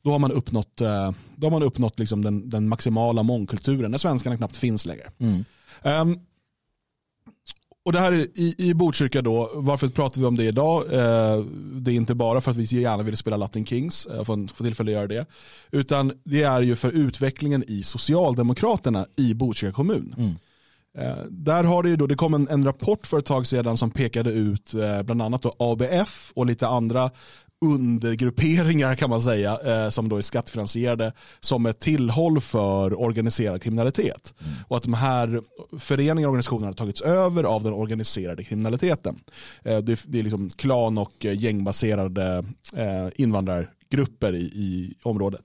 Då har man uppnått, eh, då har man uppnått liksom den, den maximala mångkulturen när svenskarna knappt finns längre. Mm. Ehm, Och det här är i, i Botkyrka då, varför pratar vi om det idag? Eh, det är inte bara för att vi gärna vill spela Latin Kings, eh, få, få tillfälle att göra det. Utan det är ju för utvecklingen i Socialdemokraterna i Botkyrka kommun. Mm. Eh, där har det ju då, det kom en, en rapport för ett tag sedan som pekade ut eh, bland annat ABF och lite andra undergrupperingar kan man säga, eh, som då är skattefinansierade, som ett tillhåll för organiserad kriminalitet. Mm. Och att de här föreningarna och organisationerna har tagits över av den organiserade kriminaliteten. Eh, det, det, är liksom klan och gängbaserade eh, invandrargrupper i, i området.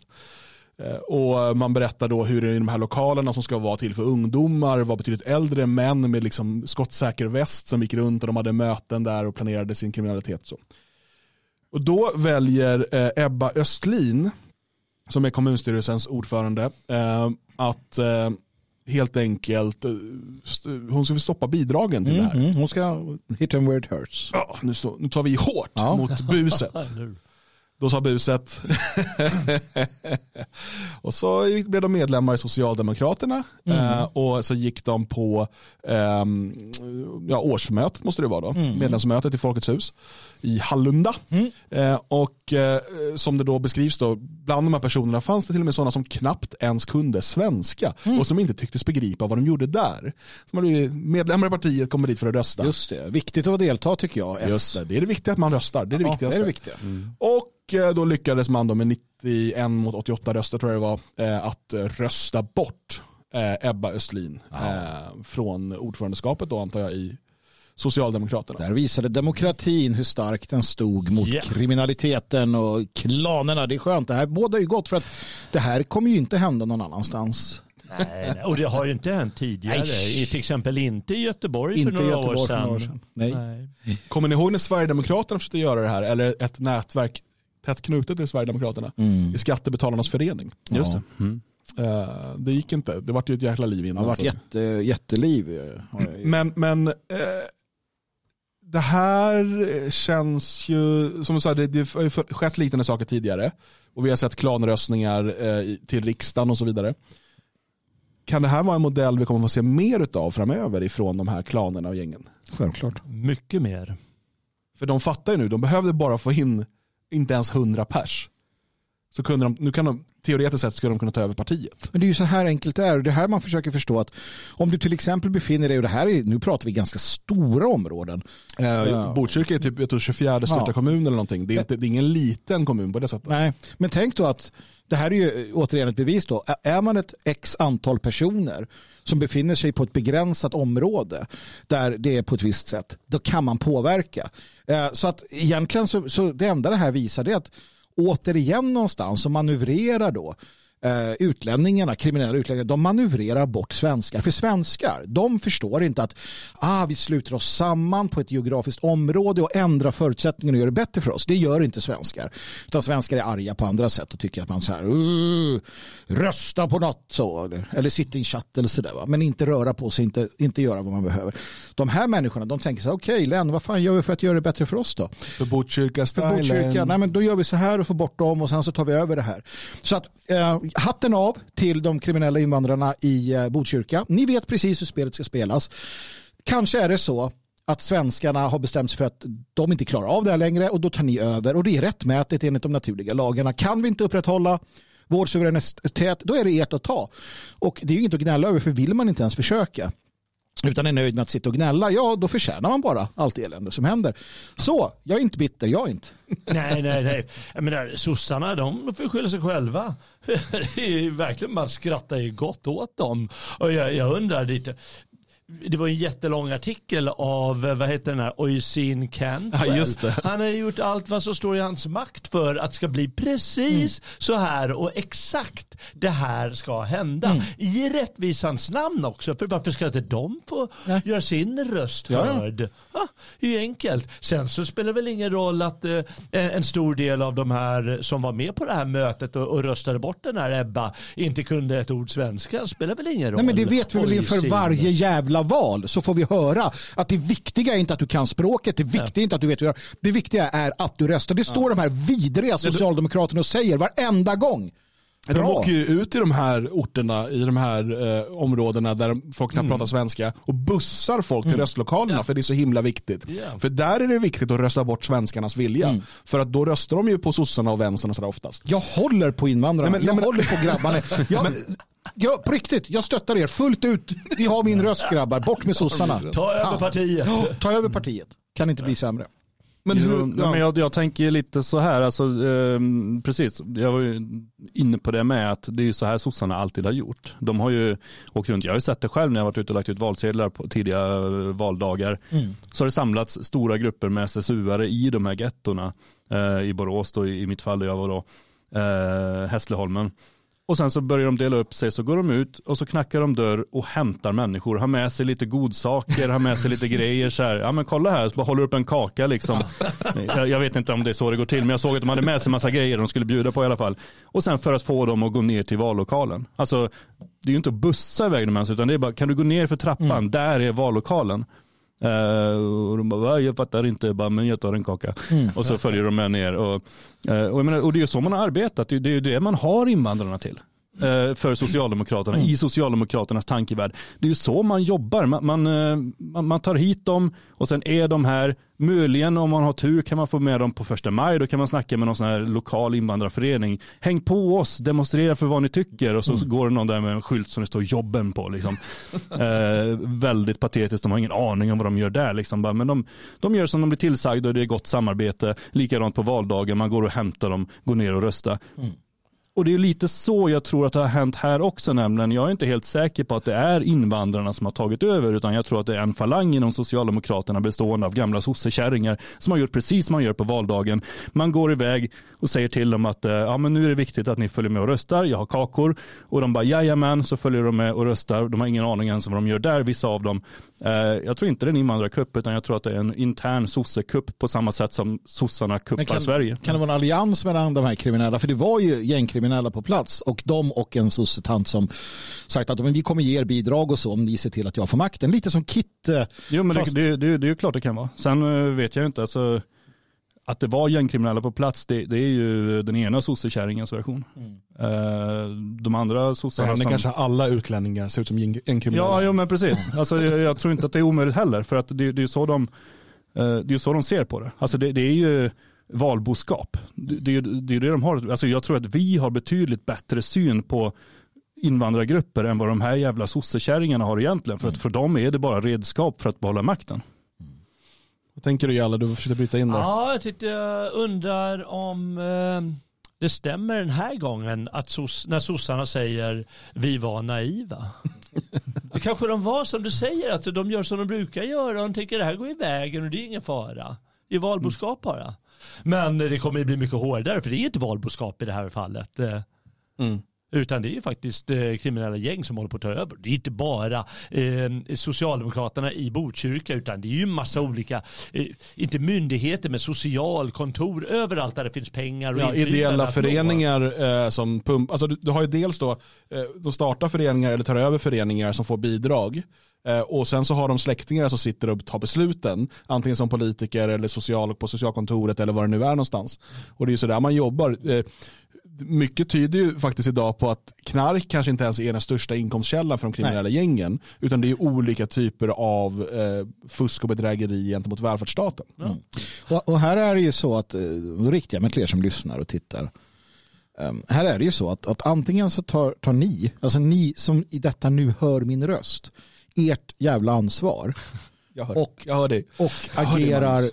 Eh, och man berättar då hur det är i de här lokalerna som ska vara till för ungdomar var betydligt äldre män med liksom skottsäker väst som gick runt och de hade möten där och planerade sin kriminalitet. Så. Och då väljer eh, Ebba Östlin, som är kommunstyrelsens ordförande, eh, att eh, helt enkelt, eh, hon ska stoppa bidragen till mm, det här. Mm, hon ska hit them where it hurts. Ja, nu, så, nu tar vi hårt ja. mot buset. Då sa buset. och så blev de medlemmar i Socialdemokraterna mm. eh, och så gick de på eh, ja, årsmötet måste det vara då, mm. medlemsmötet i Folkets hus i Hallunda. Mm. Eh, och eh, som det då beskrivs då, bland de här personerna fanns det till och med sådana som knappt ens kunde svenska mm. och som inte tycktes begripa vad de gjorde där. Som hade medlemmar i partiet kommer dit för att rösta. Just det, viktigt att delta tycker jag. S. Just det, det är det viktiga att man röstar. Det är det ja, viktigaste. Det är det viktiga. Mm. Och eh, då lyckades man då med 91 mot 88 röster tror jag det var, eh, att rösta bort Ebba Östlin ja. från ordförandeskapet då antar jag i Socialdemokraterna. Där visade demokratin hur stark den stod mot yeah. kriminaliteten och klanerna. Det är skönt. Det här båda är ju gott för att det här kommer ju inte hända någon annanstans. Nej, nej, och det har ju inte hänt tidigare. I, till exempel inte i Göteborg inte för några Göteborg år sedan. För år sedan. Nej. nej. Kommer ni ihåg när Sverigedemokraterna försökte göra det här? Eller ett nätverk tätt knutet till Sverigedemokraterna mm. i Skattebetalarnas förening. Just det. Mm. Uh, det gick inte. Det var ju ett jäkla liv innan. Det har varit jätte, jätteliv. Men, men uh, det här känns ju, som du sa, det, det har skett liknande saker tidigare. Och vi har sett klanröstningar eh, till riksdagen och så vidare. Kan det här vara en modell vi kommer att få se mer av framöver ifrån de här klanerna och gängen? Självklart. Mycket mer. För de fattar ju nu, de behövde bara få in inte ens hundra pers så kunde de, nu kan de, teoretiskt sett skulle de kunna ta över partiet. Men det är ju så här enkelt det är. Det här man försöker förstå att om du till exempel befinner dig, och det här är, nu pratar vi ganska stora områden. Eh, ja. Botkyrka är typ jag tror, 24 största ja. kommun eller någonting. Det är, inte, det är ingen liten kommun på det sättet. Nej, men tänk då att det här är ju eh, återigen ett bevis då. Är man ett x antal personer som befinner sig på ett begränsat område där det är på ett visst sätt, då kan man påverka. Eh, så att egentligen så, så det enda det här visar det är att återigen någonstans och manövrerar då eh, utlänningarna, kriminella utlänningar, de manövrerar bort svenskar. För svenskar, de förstår inte att ah, vi sluter oss samman på ett geografiskt område och ändrar förutsättningarna och gör det bättre för oss. Det gör inte svenskar. Utan svenskar är arga på andra sätt och tycker att man så här, uh, rösta på något så, eller, eller sitta i en chatt eller sådär. Men inte röra på sig, inte, inte göra vad man behöver. De här människorna, de tänker så här, okej okay, Len, vad fan gör vi för att göra det bättre för oss då? För Botkyrka-stylen. Botkyrka, nej men då gör vi så här och får bort dem och sen så tar vi över det här. Så att eh, hatten av till de kriminella invandrarna i eh, Botkyrka. Ni vet precis hur spelet ska spelas. Kanske är det så att svenskarna har bestämt sig för att de inte klarar av det här längre och då tar ni över och det är rättmätigt enligt de naturliga lagarna. Kan vi inte upprätthålla vår suveränitet, då är det ert att ta. Och det är ju inget att gnälla över för vill man inte ens försöka utan är nöjd med att sitta och gnälla, ja då förtjänar man bara allt elände som händer. Så, jag är inte bitter, jag är inte. Nej, nej, nej. Jag menar, sossarna de får skylla sig själva. Det är verkligen, man skrattar ju gott åt dem. Och jag, jag undrar lite, det var en jättelång artikel av, vad heter den här, Oisin Cantwell. Ja, Han har gjort allt vad som står i hans makt för att det ska bli precis mm. så här och exakt det här ska hända. Mm. I rättvisans namn också, för varför ska inte de få Nej. göra sin röst hörd? Ja, ja. det är ju enkelt. Sen så spelar det väl ingen roll att eh, en stor del av de här som var med på det här mötet och, och röstade bort den här Ebba inte kunde ett ord svenska. Det spelar väl ingen roll. Nej men det vet vi väl inför varje jävla jävla val så får vi höra att det viktiga är inte att du kan språket, det viktiga är inte att du vet hur Det viktiga är att du röstar. Det står de här vidriga socialdemokraterna och säger varenda gång. De Bra. åker ju ut i de här orterna, i de här eh, områdena där folk knappt pratar svenska och bussar folk till röstlokalerna för det är så himla viktigt. Ja. För där är det viktigt att rösta bort svenskarnas vilja. För att då röstar de ju på sossarna och vänstern och sådär oftast. Jag håller på invandrarna. Nej, men- jag nej, men- håller på grabbarna. Jag, jag, på riktigt, jag stöttar er fullt ut. Ni har min röst grabbar. Bort med sossarna. Ta över partiet. Ja, Ta över partiet. Kan inte bli sämre. Men jo, hur, ja. men jag, jag tänker lite så här, alltså, ehm, precis, jag var ju inne på det med att det är ju så här sossarna alltid har gjort. De har ju åkt runt, jag har ju sett det själv när jag varit ute och lagt ut valsedlar på tidiga eh, valdagar. Så har det samlats stora grupper med SSU-are i de här gettorna, eh, i Borås då, i, i mitt fall där jag var då, eh, Hässleholmen. Och sen så börjar de dela upp sig, så går de ut och så knackar de dörr och hämtar människor. Har med sig lite godsaker, har med sig lite grejer så här. Ja men kolla här, så bara håller upp en kaka liksom. Jag, jag vet inte om det är så det går till, men jag såg att de hade med sig massa grejer de skulle bjuda på i alla fall. Och sen för att få dem att gå ner till vallokalen. Alltså, det är ju inte att bussa iväg dem ens, utan det är bara, kan du gå ner för trappan, där är vallokalen. Eh, och de bara, "Va, jag fattar inte, jag bara, men jag tar en kaka. Och så följer de med ner. Och, eh, och, menar, och det är ju så man har arbetat, det är det är ju det man har invandrarna till. Eh, För Socialdemokraterna, i Socialdemokraternas tankevärld. Det är ju så man jobbar. Man, man, eh, man, man tar hit dem och sen är de här. Möjligen om man har tur kan man få med dem på första maj. Då kan man snacka med någon sån här lokal invandrarförening. Häng på oss, demonstrera för vad ni tycker. Och så går det någon där med en skylt som det står jobben på. Liksom. Eh, väldigt patetiskt, de har ingen aning om vad de gör där. Liksom. Men de, de gör som de blir tillsagda och det är gott samarbete. Likadant på valdagen, man går och hämtar dem, går ner och röstar. Och det är lite så jag tror att det har hänt här också nämligen. Jag är inte helt säker på att det är invandrarna som har tagit över utan jag tror att det är en falang inom Socialdemokraterna bestående av gamla sossekärringar som har gjort precis som man gör på valdagen. Man går iväg och säger till dem att eh, ja, men nu är det viktigt att ni följer med och röstar. Jag har kakor och de bara jajamän så följer de med och röstar. De har ingen aning ens om vad de gör där, vissa av dem. Eh, Jag tror inte det är en invandrarkupp utan jag tror att det är en intern sossekupp på samma sätt som sossarna kuppar Men kan, Sverige. kan det vara en allians mellan de här kriminella? För det var ju gängkriminella på plats och de och en sossetant som sagt att men vi kommer ge er bidrag och så om ni ser till att jag får makten. Lite som Kit. eh, Jo men fast- det, det, det, det är ju klart det kan vara. Sen eh, vet jag inte, alltså, att det var gängkriminella på plats, det, det är ju den ena sossekärringens version. Eh, de andra sossarna henne som... kanske alla utlänningar ser ut som kriminell. Ja, jo, men precis. Alltså, jag, jag tror inte att det är omöjligt heller, för att det, det är ju så de, det är ju så de ser på det. Alltså det, det är ju valboskap. Det, det, är ju- det är ju det de har. Alltså jag tror att vi har betydligt bättre syn på invandrargrupper än vad de här jävla sossekärringarna har egentligen. För att för dem är det bara redskap för att behålla makten. Vad tänker du Jalle? Du försökte bryta in där. Ja, jag tyckte jag undrar om eh, det stämmer den här gången att sos, när sossarna säger vi var naiva. det kanske de var som du säger, att de gör som de brukar göra och de tänker det här går i vägen och det är ingen fara. Det är valboskap bara. Men det kommer ju bli mycket hårdare för det är inte valboskap i det här fallet. Eh, Mm. Utan det är ju faktiskt eh, kriminella gäng som håller på att ta över. Det är inte bara eh, Socialdemokraterna i Botkyrka utan det är ju massa olika, eh, inte myndigheter men socialkontor överallt där det finns pengar och Ja, ideella föreningar eh, som pump, alltså du, du har ju dels då, de startar föreningar eller tar över föreningar som får bidrag. Eh, och sen så har de släktingar som sitter och tar besluten, antingen som politiker eller social, på socialkontoret eller vad det nu är någonstans. Och det är ju sådär man jobbar. Eh, mycket tyder ju faktiskt idag på att knark kanske inte ens är den största inkomstkällan för de kriminella gängen, utan det är olika typer av eh, fusk och bedrägeri gentemot välfärdsstaten. Och, och här är det ju så att, då riktar jag mig till er som lyssnar och tittar. Um, här är det ju så att, att antingen så tar, tar ni, alltså ni som i detta nu hör min röst, ert jävla ansvar Jag hör, Och- jag hör dig. och agerar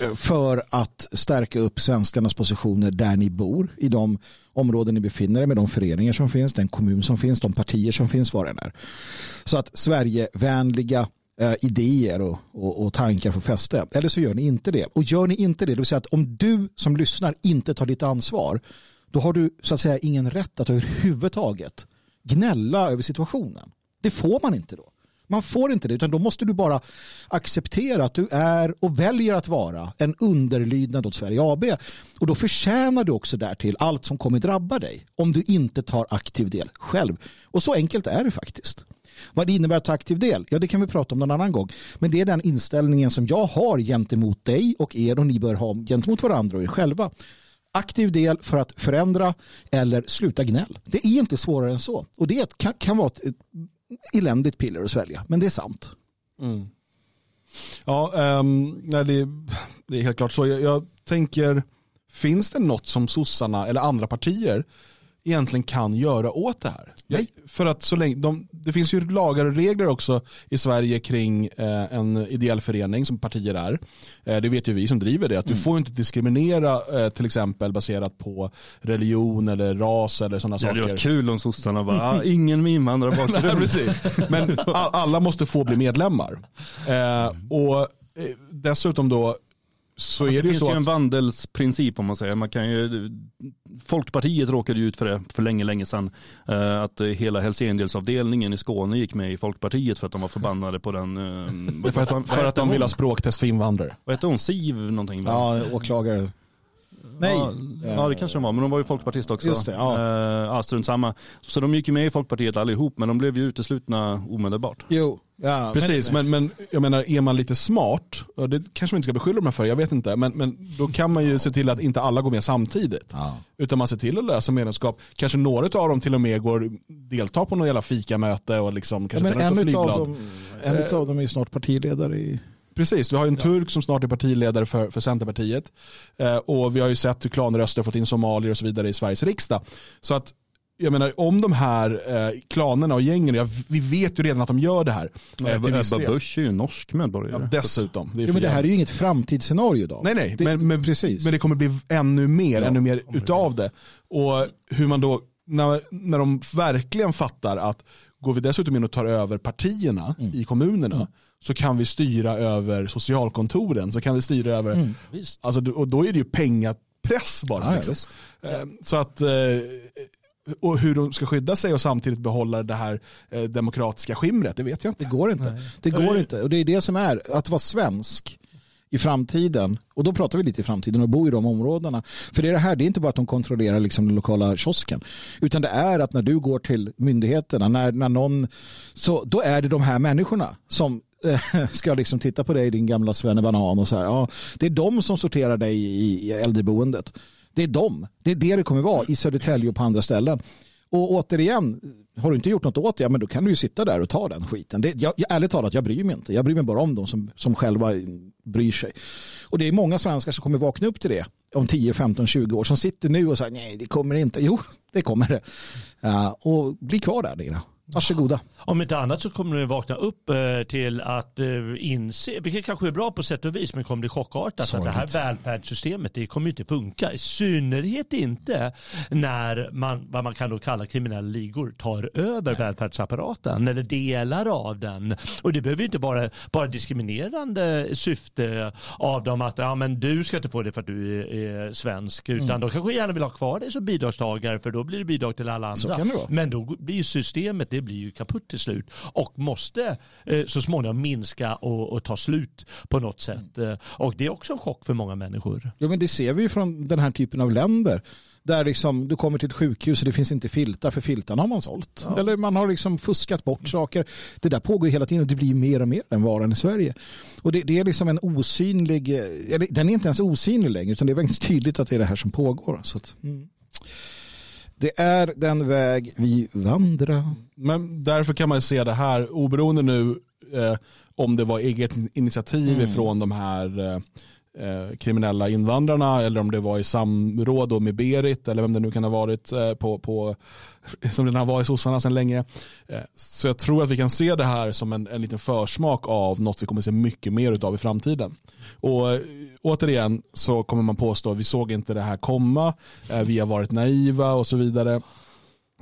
eh, för att stärka upp svenskarnas positioner där ni bor, i de områden ni befinner er med de föreningar som finns, den kommun som finns, de partier som finns, var det än är. Så att Sverigevänliga eh, idéer och, och, och tankar får fäste. Eller så gör ni inte det. Och gör ni inte det, det vill säga att om du som lyssnar inte tar ditt ansvar, då har du så att säga ingen rätt att överhuvudtaget gnälla över situationen. Det får man inte då. Man får inte det, utan då måste du bara acceptera att du är och väljer att vara en underlydnad åt Sverige AB. Och då förtjänar du också därtill allt som kommer drabba dig om du inte tar aktiv del själv. Och så enkelt är det faktiskt. Vad det innebär att ta aktiv del, ja det kan vi prata om någon annan gång. Men det är den inställningen som jag har gentemot dig och er och ni bör ha gentemot varandra och er själva. aktiv del för att förändra eller sluta gnäll. Det är inte svårare än så. Och det kan, kan vara ett, ett eländigt piller att svälja, men det är sant. Mm. Ja, um, nej, det, det, är helt klart så. Jag, jag, tänker, finns det något som sossarna eller andra partier egentligen kan göra åt det här? Nej. För att så länge, de, det finns ju lagar och regler också i Sverige kring eh, en ideell förening som partier är. Eh, det vet ju vi som driver det, att Mm. du får inte diskriminera eh, till exempel baserat på religion eller ras eller sådana Det hade saker. varit kul om sossarna bara, ah, ingen med invandrarbakgrund. Men alla måste få bli medlemmar. Eh, och eh, dessutom då så Fast är det det finns ju en vandelsprincip om man säger. Man kan ju, Folkpartiet råkade ju ut för det för länge, länge sedan. Eh, Att hela Helsingdelsavdelningen i Skåne gick med i Folkpartiet för att de var förbannade på den. eh, för att, vad för att de hon? vill ha språktest för invandrare. Vad hette hon? Siv någonting? va? Ja, åklagare. Nej. Ja, ja det kanske de var, men de var ju folkpartist också. Just det, ja. Eh, ja, strunt samma. Så de gick ju med i Folkpartiet allihop, men de blev ju uteslutna omedelbart. Jo, ja, Precis, men, men jag menar är man lite smart, och det kanske man inte ska beskylla dem för, jag vet inte, men, men då kan man ju se till att inte alla går med samtidigt. Ja. Utan man ser till att lösa medlemskap. Kanske några av dem till och med går, deltar på något jävla fikamöte och liksom Ja, kanske men ut på en flygblad. av dem, en utav dem är ju snart partiledare i... Precis, vi har ju en turk som snart är partiledare för, för Centerpartiet. Eh, och vi har ju sett hur klanröster fått in somalier och så vidare i Sveriges riksdag. Så att, jag menar, om de här eh, klanerna och gängen, ja, vi vet ju redan att de gör det här. Eh, Ebba. Busch är ju norsk medborgare. Ja, dessutom. Det är Jo, för men det här är ju inget framtidsscenario då. Nej, nej, Det- men, men, precis. men det kommer bli ännu mer, Ja, ännu mer utav det. Och hur man då, när, när de verkligen fattar att går vi dessutom in och tar över partierna Mm. i kommunerna så kan vi styra över socialkontoren, så kan vi styra över, Mm. Alltså, och då är det ju pengapress bara. Ja, ja, liksom. visst. Eh, Så att, eh, och hur de ska skydda sig och samtidigt behålla det här eh, demokratiska skimret, det vet jag inte. Det går inte. Nej. Det går inte. Och det är det som är, att vara svensk i framtiden, och då pratar vi lite i framtiden och bo i de områdena. För det är det här, det är inte bara att de kontrollerar liksom den lokala kiosken, utan det är att när du går till myndigheterna, när, när någon, så då är det de här människorna som ska liksom titta på dig, din gamla svennebanan och så här. Ja, det är de som sorterar dig i, äldreboendet. Det är de. Det är det det kommer vara i Södertälje och på andra ställen. Och återigen, har du inte gjort något åt det, ja, men då kan du ju sitta där och ta den skiten. Det, jag, jag, ärligt talat, jag bryr mig inte. Jag bryr mig bara om de som, som själva bryr sig. Och det är många svenskar som kommer vakna upp till det om 10, 15, 20 år som sitter nu och säger nej, det kommer inte. Jo, det kommer det. Uh, och bli kvar där nere. Varsågoda. Om inte annat så kommer du vakna upp eh, till att eh, inse, vilket kanske är bra på sätt och vis, men kommer bli chockartat att det här Sorgligt. välfärdssystemet det kommer inte funka. I synnerhet inte när man, vad man kan då kalla kriminella ligor tar över välfärdsapparaten eller delar av den. Och det behöver inte vara bara diskriminerande syfte av dem att ja, men du ska inte få det för att du är, svensk, utan Mm. de kanske gärna vill ha kvar dig som bidragstagare för då blir det bidrag till alla andra. Men då blir systemet det blir ju kaputt till slut och måste eh, så småningom minska och, och ta slut på något sätt. Eh, och det är också en chock för många människor. Jo, men det ser vi ju från den här typen av länder. Där liksom, du kommer till ett sjukhus och det finns inte filtar för filtarna har man sålt. Eller man har liksom fuskat bort saker. Det där pågår hela tiden och det blir mer och mer än varan i Sverige. Och det, det är liksom en osynlig, eh, eller den är inte ens osynlig längre utan det är väldigt tydligt att det är det här som pågår. Så att, mm. Det är den väg vi vandrar. Men därför kan man se det här, oberoende nu eh, om det var eget initiativ Mm. från de här eh, kriminella invandrarna eller om det var i samråd då med Berit eller vem det nu kan ha varit eh, på, på, som redan var i sossarna sedan länge. Eh, så jag tror att vi kan se det här som en, en liten försmak av något vi kommer se mycket mer av i framtiden. Och eh, återigen så kommer man påstå att vi såg inte det här komma, eh, vi har varit naiva och så vidare.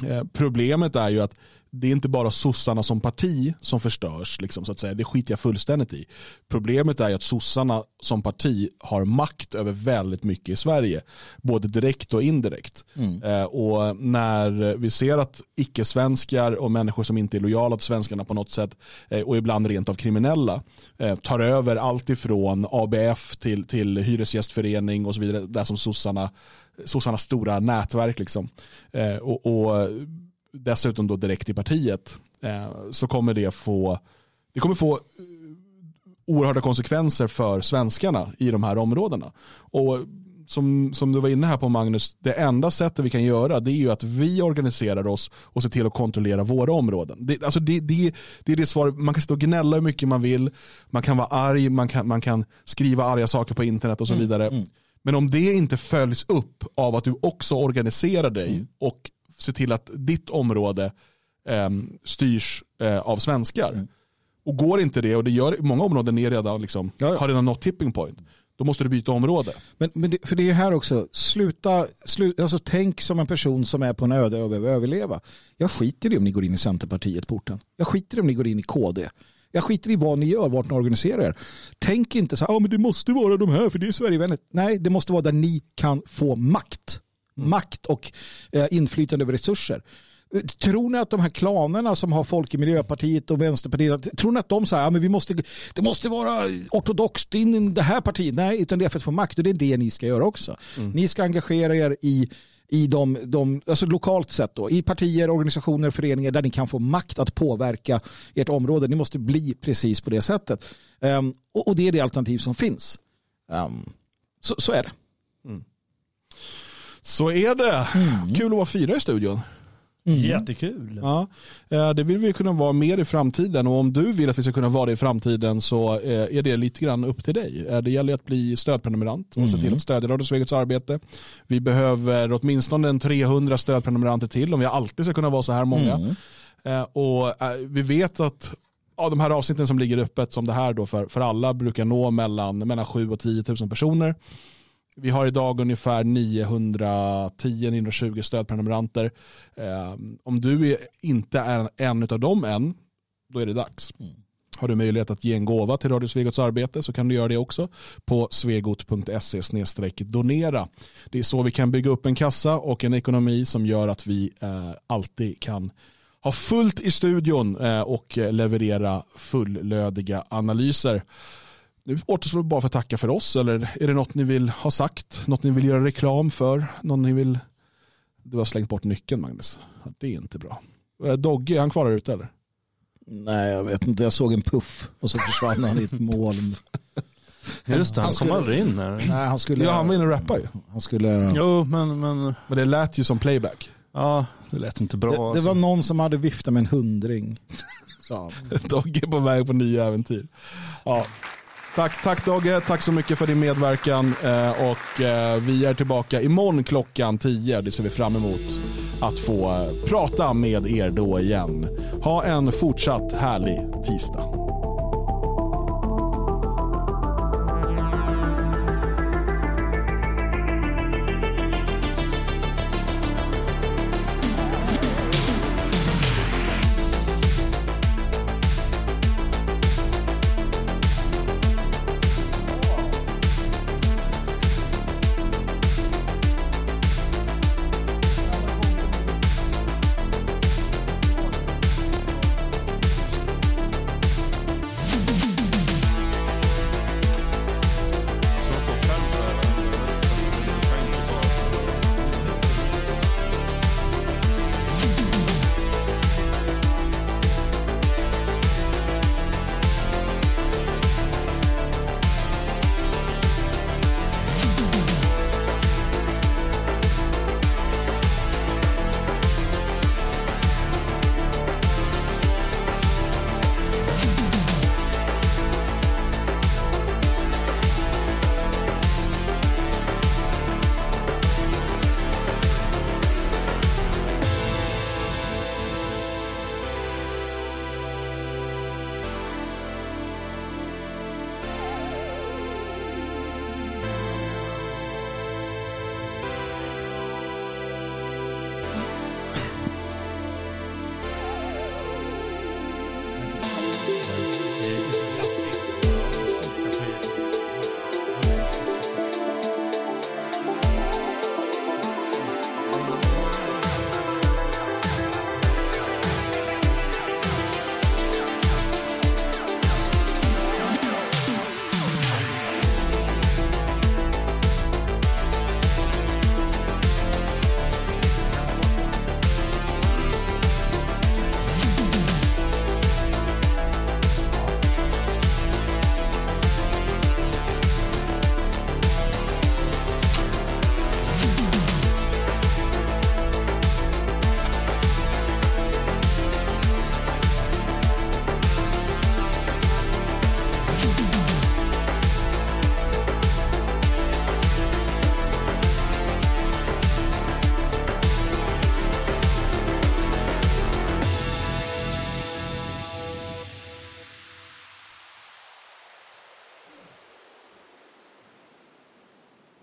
Eh, problemet är ju att det är inte bara sossarna som parti som förstörs, liksom, så att säga. det skiter jag fullständigt i. Problemet är att sossarna som parti har makt över väldigt mycket i Sverige, både direkt och indirekt. Eh, och när vi ser att icke-svenskar och människor som inte är lojala till svenskarna på något sätt, eh, och ibland rent av kriminella, eh, tar över allt ifrån ABF till, till hyresgästförening och så vidare, där som sossarna, sossarnas stora nätverk. Liksom. Eh, och, och dessutom då direkt i partiet eh, så kommer det få det kommer få eh, oerhörda konsekvenser för svenskarna i de här områdena. Och som, som du var inne här på Magnus, det enda sättet vi kan göra det är ju att vi organiserar oss och ser till att kontrollera våra områden. Det, alltså det, det, det är det svar, man kan stå och gnälla hur mycket man vill, man kan vara arg, man kan, man kan skriva arga saker på internet och så vidare. Men om det inte följs upp av att du också organiserar dig och ser till att ditt område eh, styrs eh, av svenskar. Och går inte det, och det gör många områden är redan liksom, Ja, ja. har redan nått tipping point, då måste du byta område. Men, men det, för det är här också, sluta, slu, alltså tänk som en person som är på en öde och behöver överleva. Jag skiter i om ni går in i Centerpartiet porten. Jag skiter i om ni går in i KD. Jag skiter i vad ni gör, vart ni organiserar er. Tänk inte så här, ah, men det måste vara de här för det är Sverigevänligt. Nej, det måste vara där ni kan få makt. Makt och eh, inflytande över resurser. Tror ni att de här klanerna som har folk i Miljöpartiet och Vänsterpartiet, tror ni att de säger att men vi måste, det måste vara ortodoxt in i det här partiet? Nej, utan det är för att få makt och det är det ni ska göra också. Ni ska engagera er i, i de, de, alltså lokalt sett då, i partier, organisationer, föreningar där ni kan få makt att påverka ert område. Ni måste bli precis på det sättet. Ehm, och, och det är det alternativ som finns. Ehm, så, så är det. Så är det. Kul att vara fyra i studion. Jättekul. Ja, eh, det vill vi kunna vara mer i framtiden och om du vill att vi ska kunna vara det i framtiden så eh, är det lite grann upp till dig. Eh, Det gäller att bli stödprenumerant och se till att stödja Radio Svegets arbete. Vi behöver åtminstone en 300 stödprenumeranter till om vi alltid ska kunna vara så här många. Eh, Och vi vet att ja, de här avsnitten som ligger öppet som det här då för, för alla brukar nå mellan, mellan 7 och 10 000 personer. Vi har idag ungefär 910-920 stödprenumeranter. Eh, om du inte är en av dem än, då är det dags. Har du möjlighet att ge en gåva till Radio Svegots arbete så kan du göra det också på svegot.se donera. Det är så vi kan bygga upp en kassa och en ekonomi som gör att vi eh, alltid kan ha fullt i studion eh, och eh, leverera fullödiga analyser. Nu återstår bara för att tacka för oss eller är det något ni vill ha sagt? Något ni vill göra reklam för? Någon ni vill... Du har slängt bort nyckeln Magnus. Det är inte bra. Eh, Dogge, är han kvar där ute eller? Nej, jag vet inte. Jag såg en puff och så försvann han i ett moln. Just det, han Han kom aldrig in här. Nej, han skulle... Ja, han var inne och rappade ju. Han skulle... Jo, men, men Men det lät ju som playback. ja, det lät inte bra. Det, det alltså. var någon som hade viftat med en hundring. Dogge är på väg på nya äventyr. Ja. Tack, tack Dogge, tack så mycket för din medverkan. Eh, och eh, vi är tillbaka imorgon klockan 10. Det ser vi fram emot att få eh, prata med er då igen. Ha en fortsatt härlig tisdag.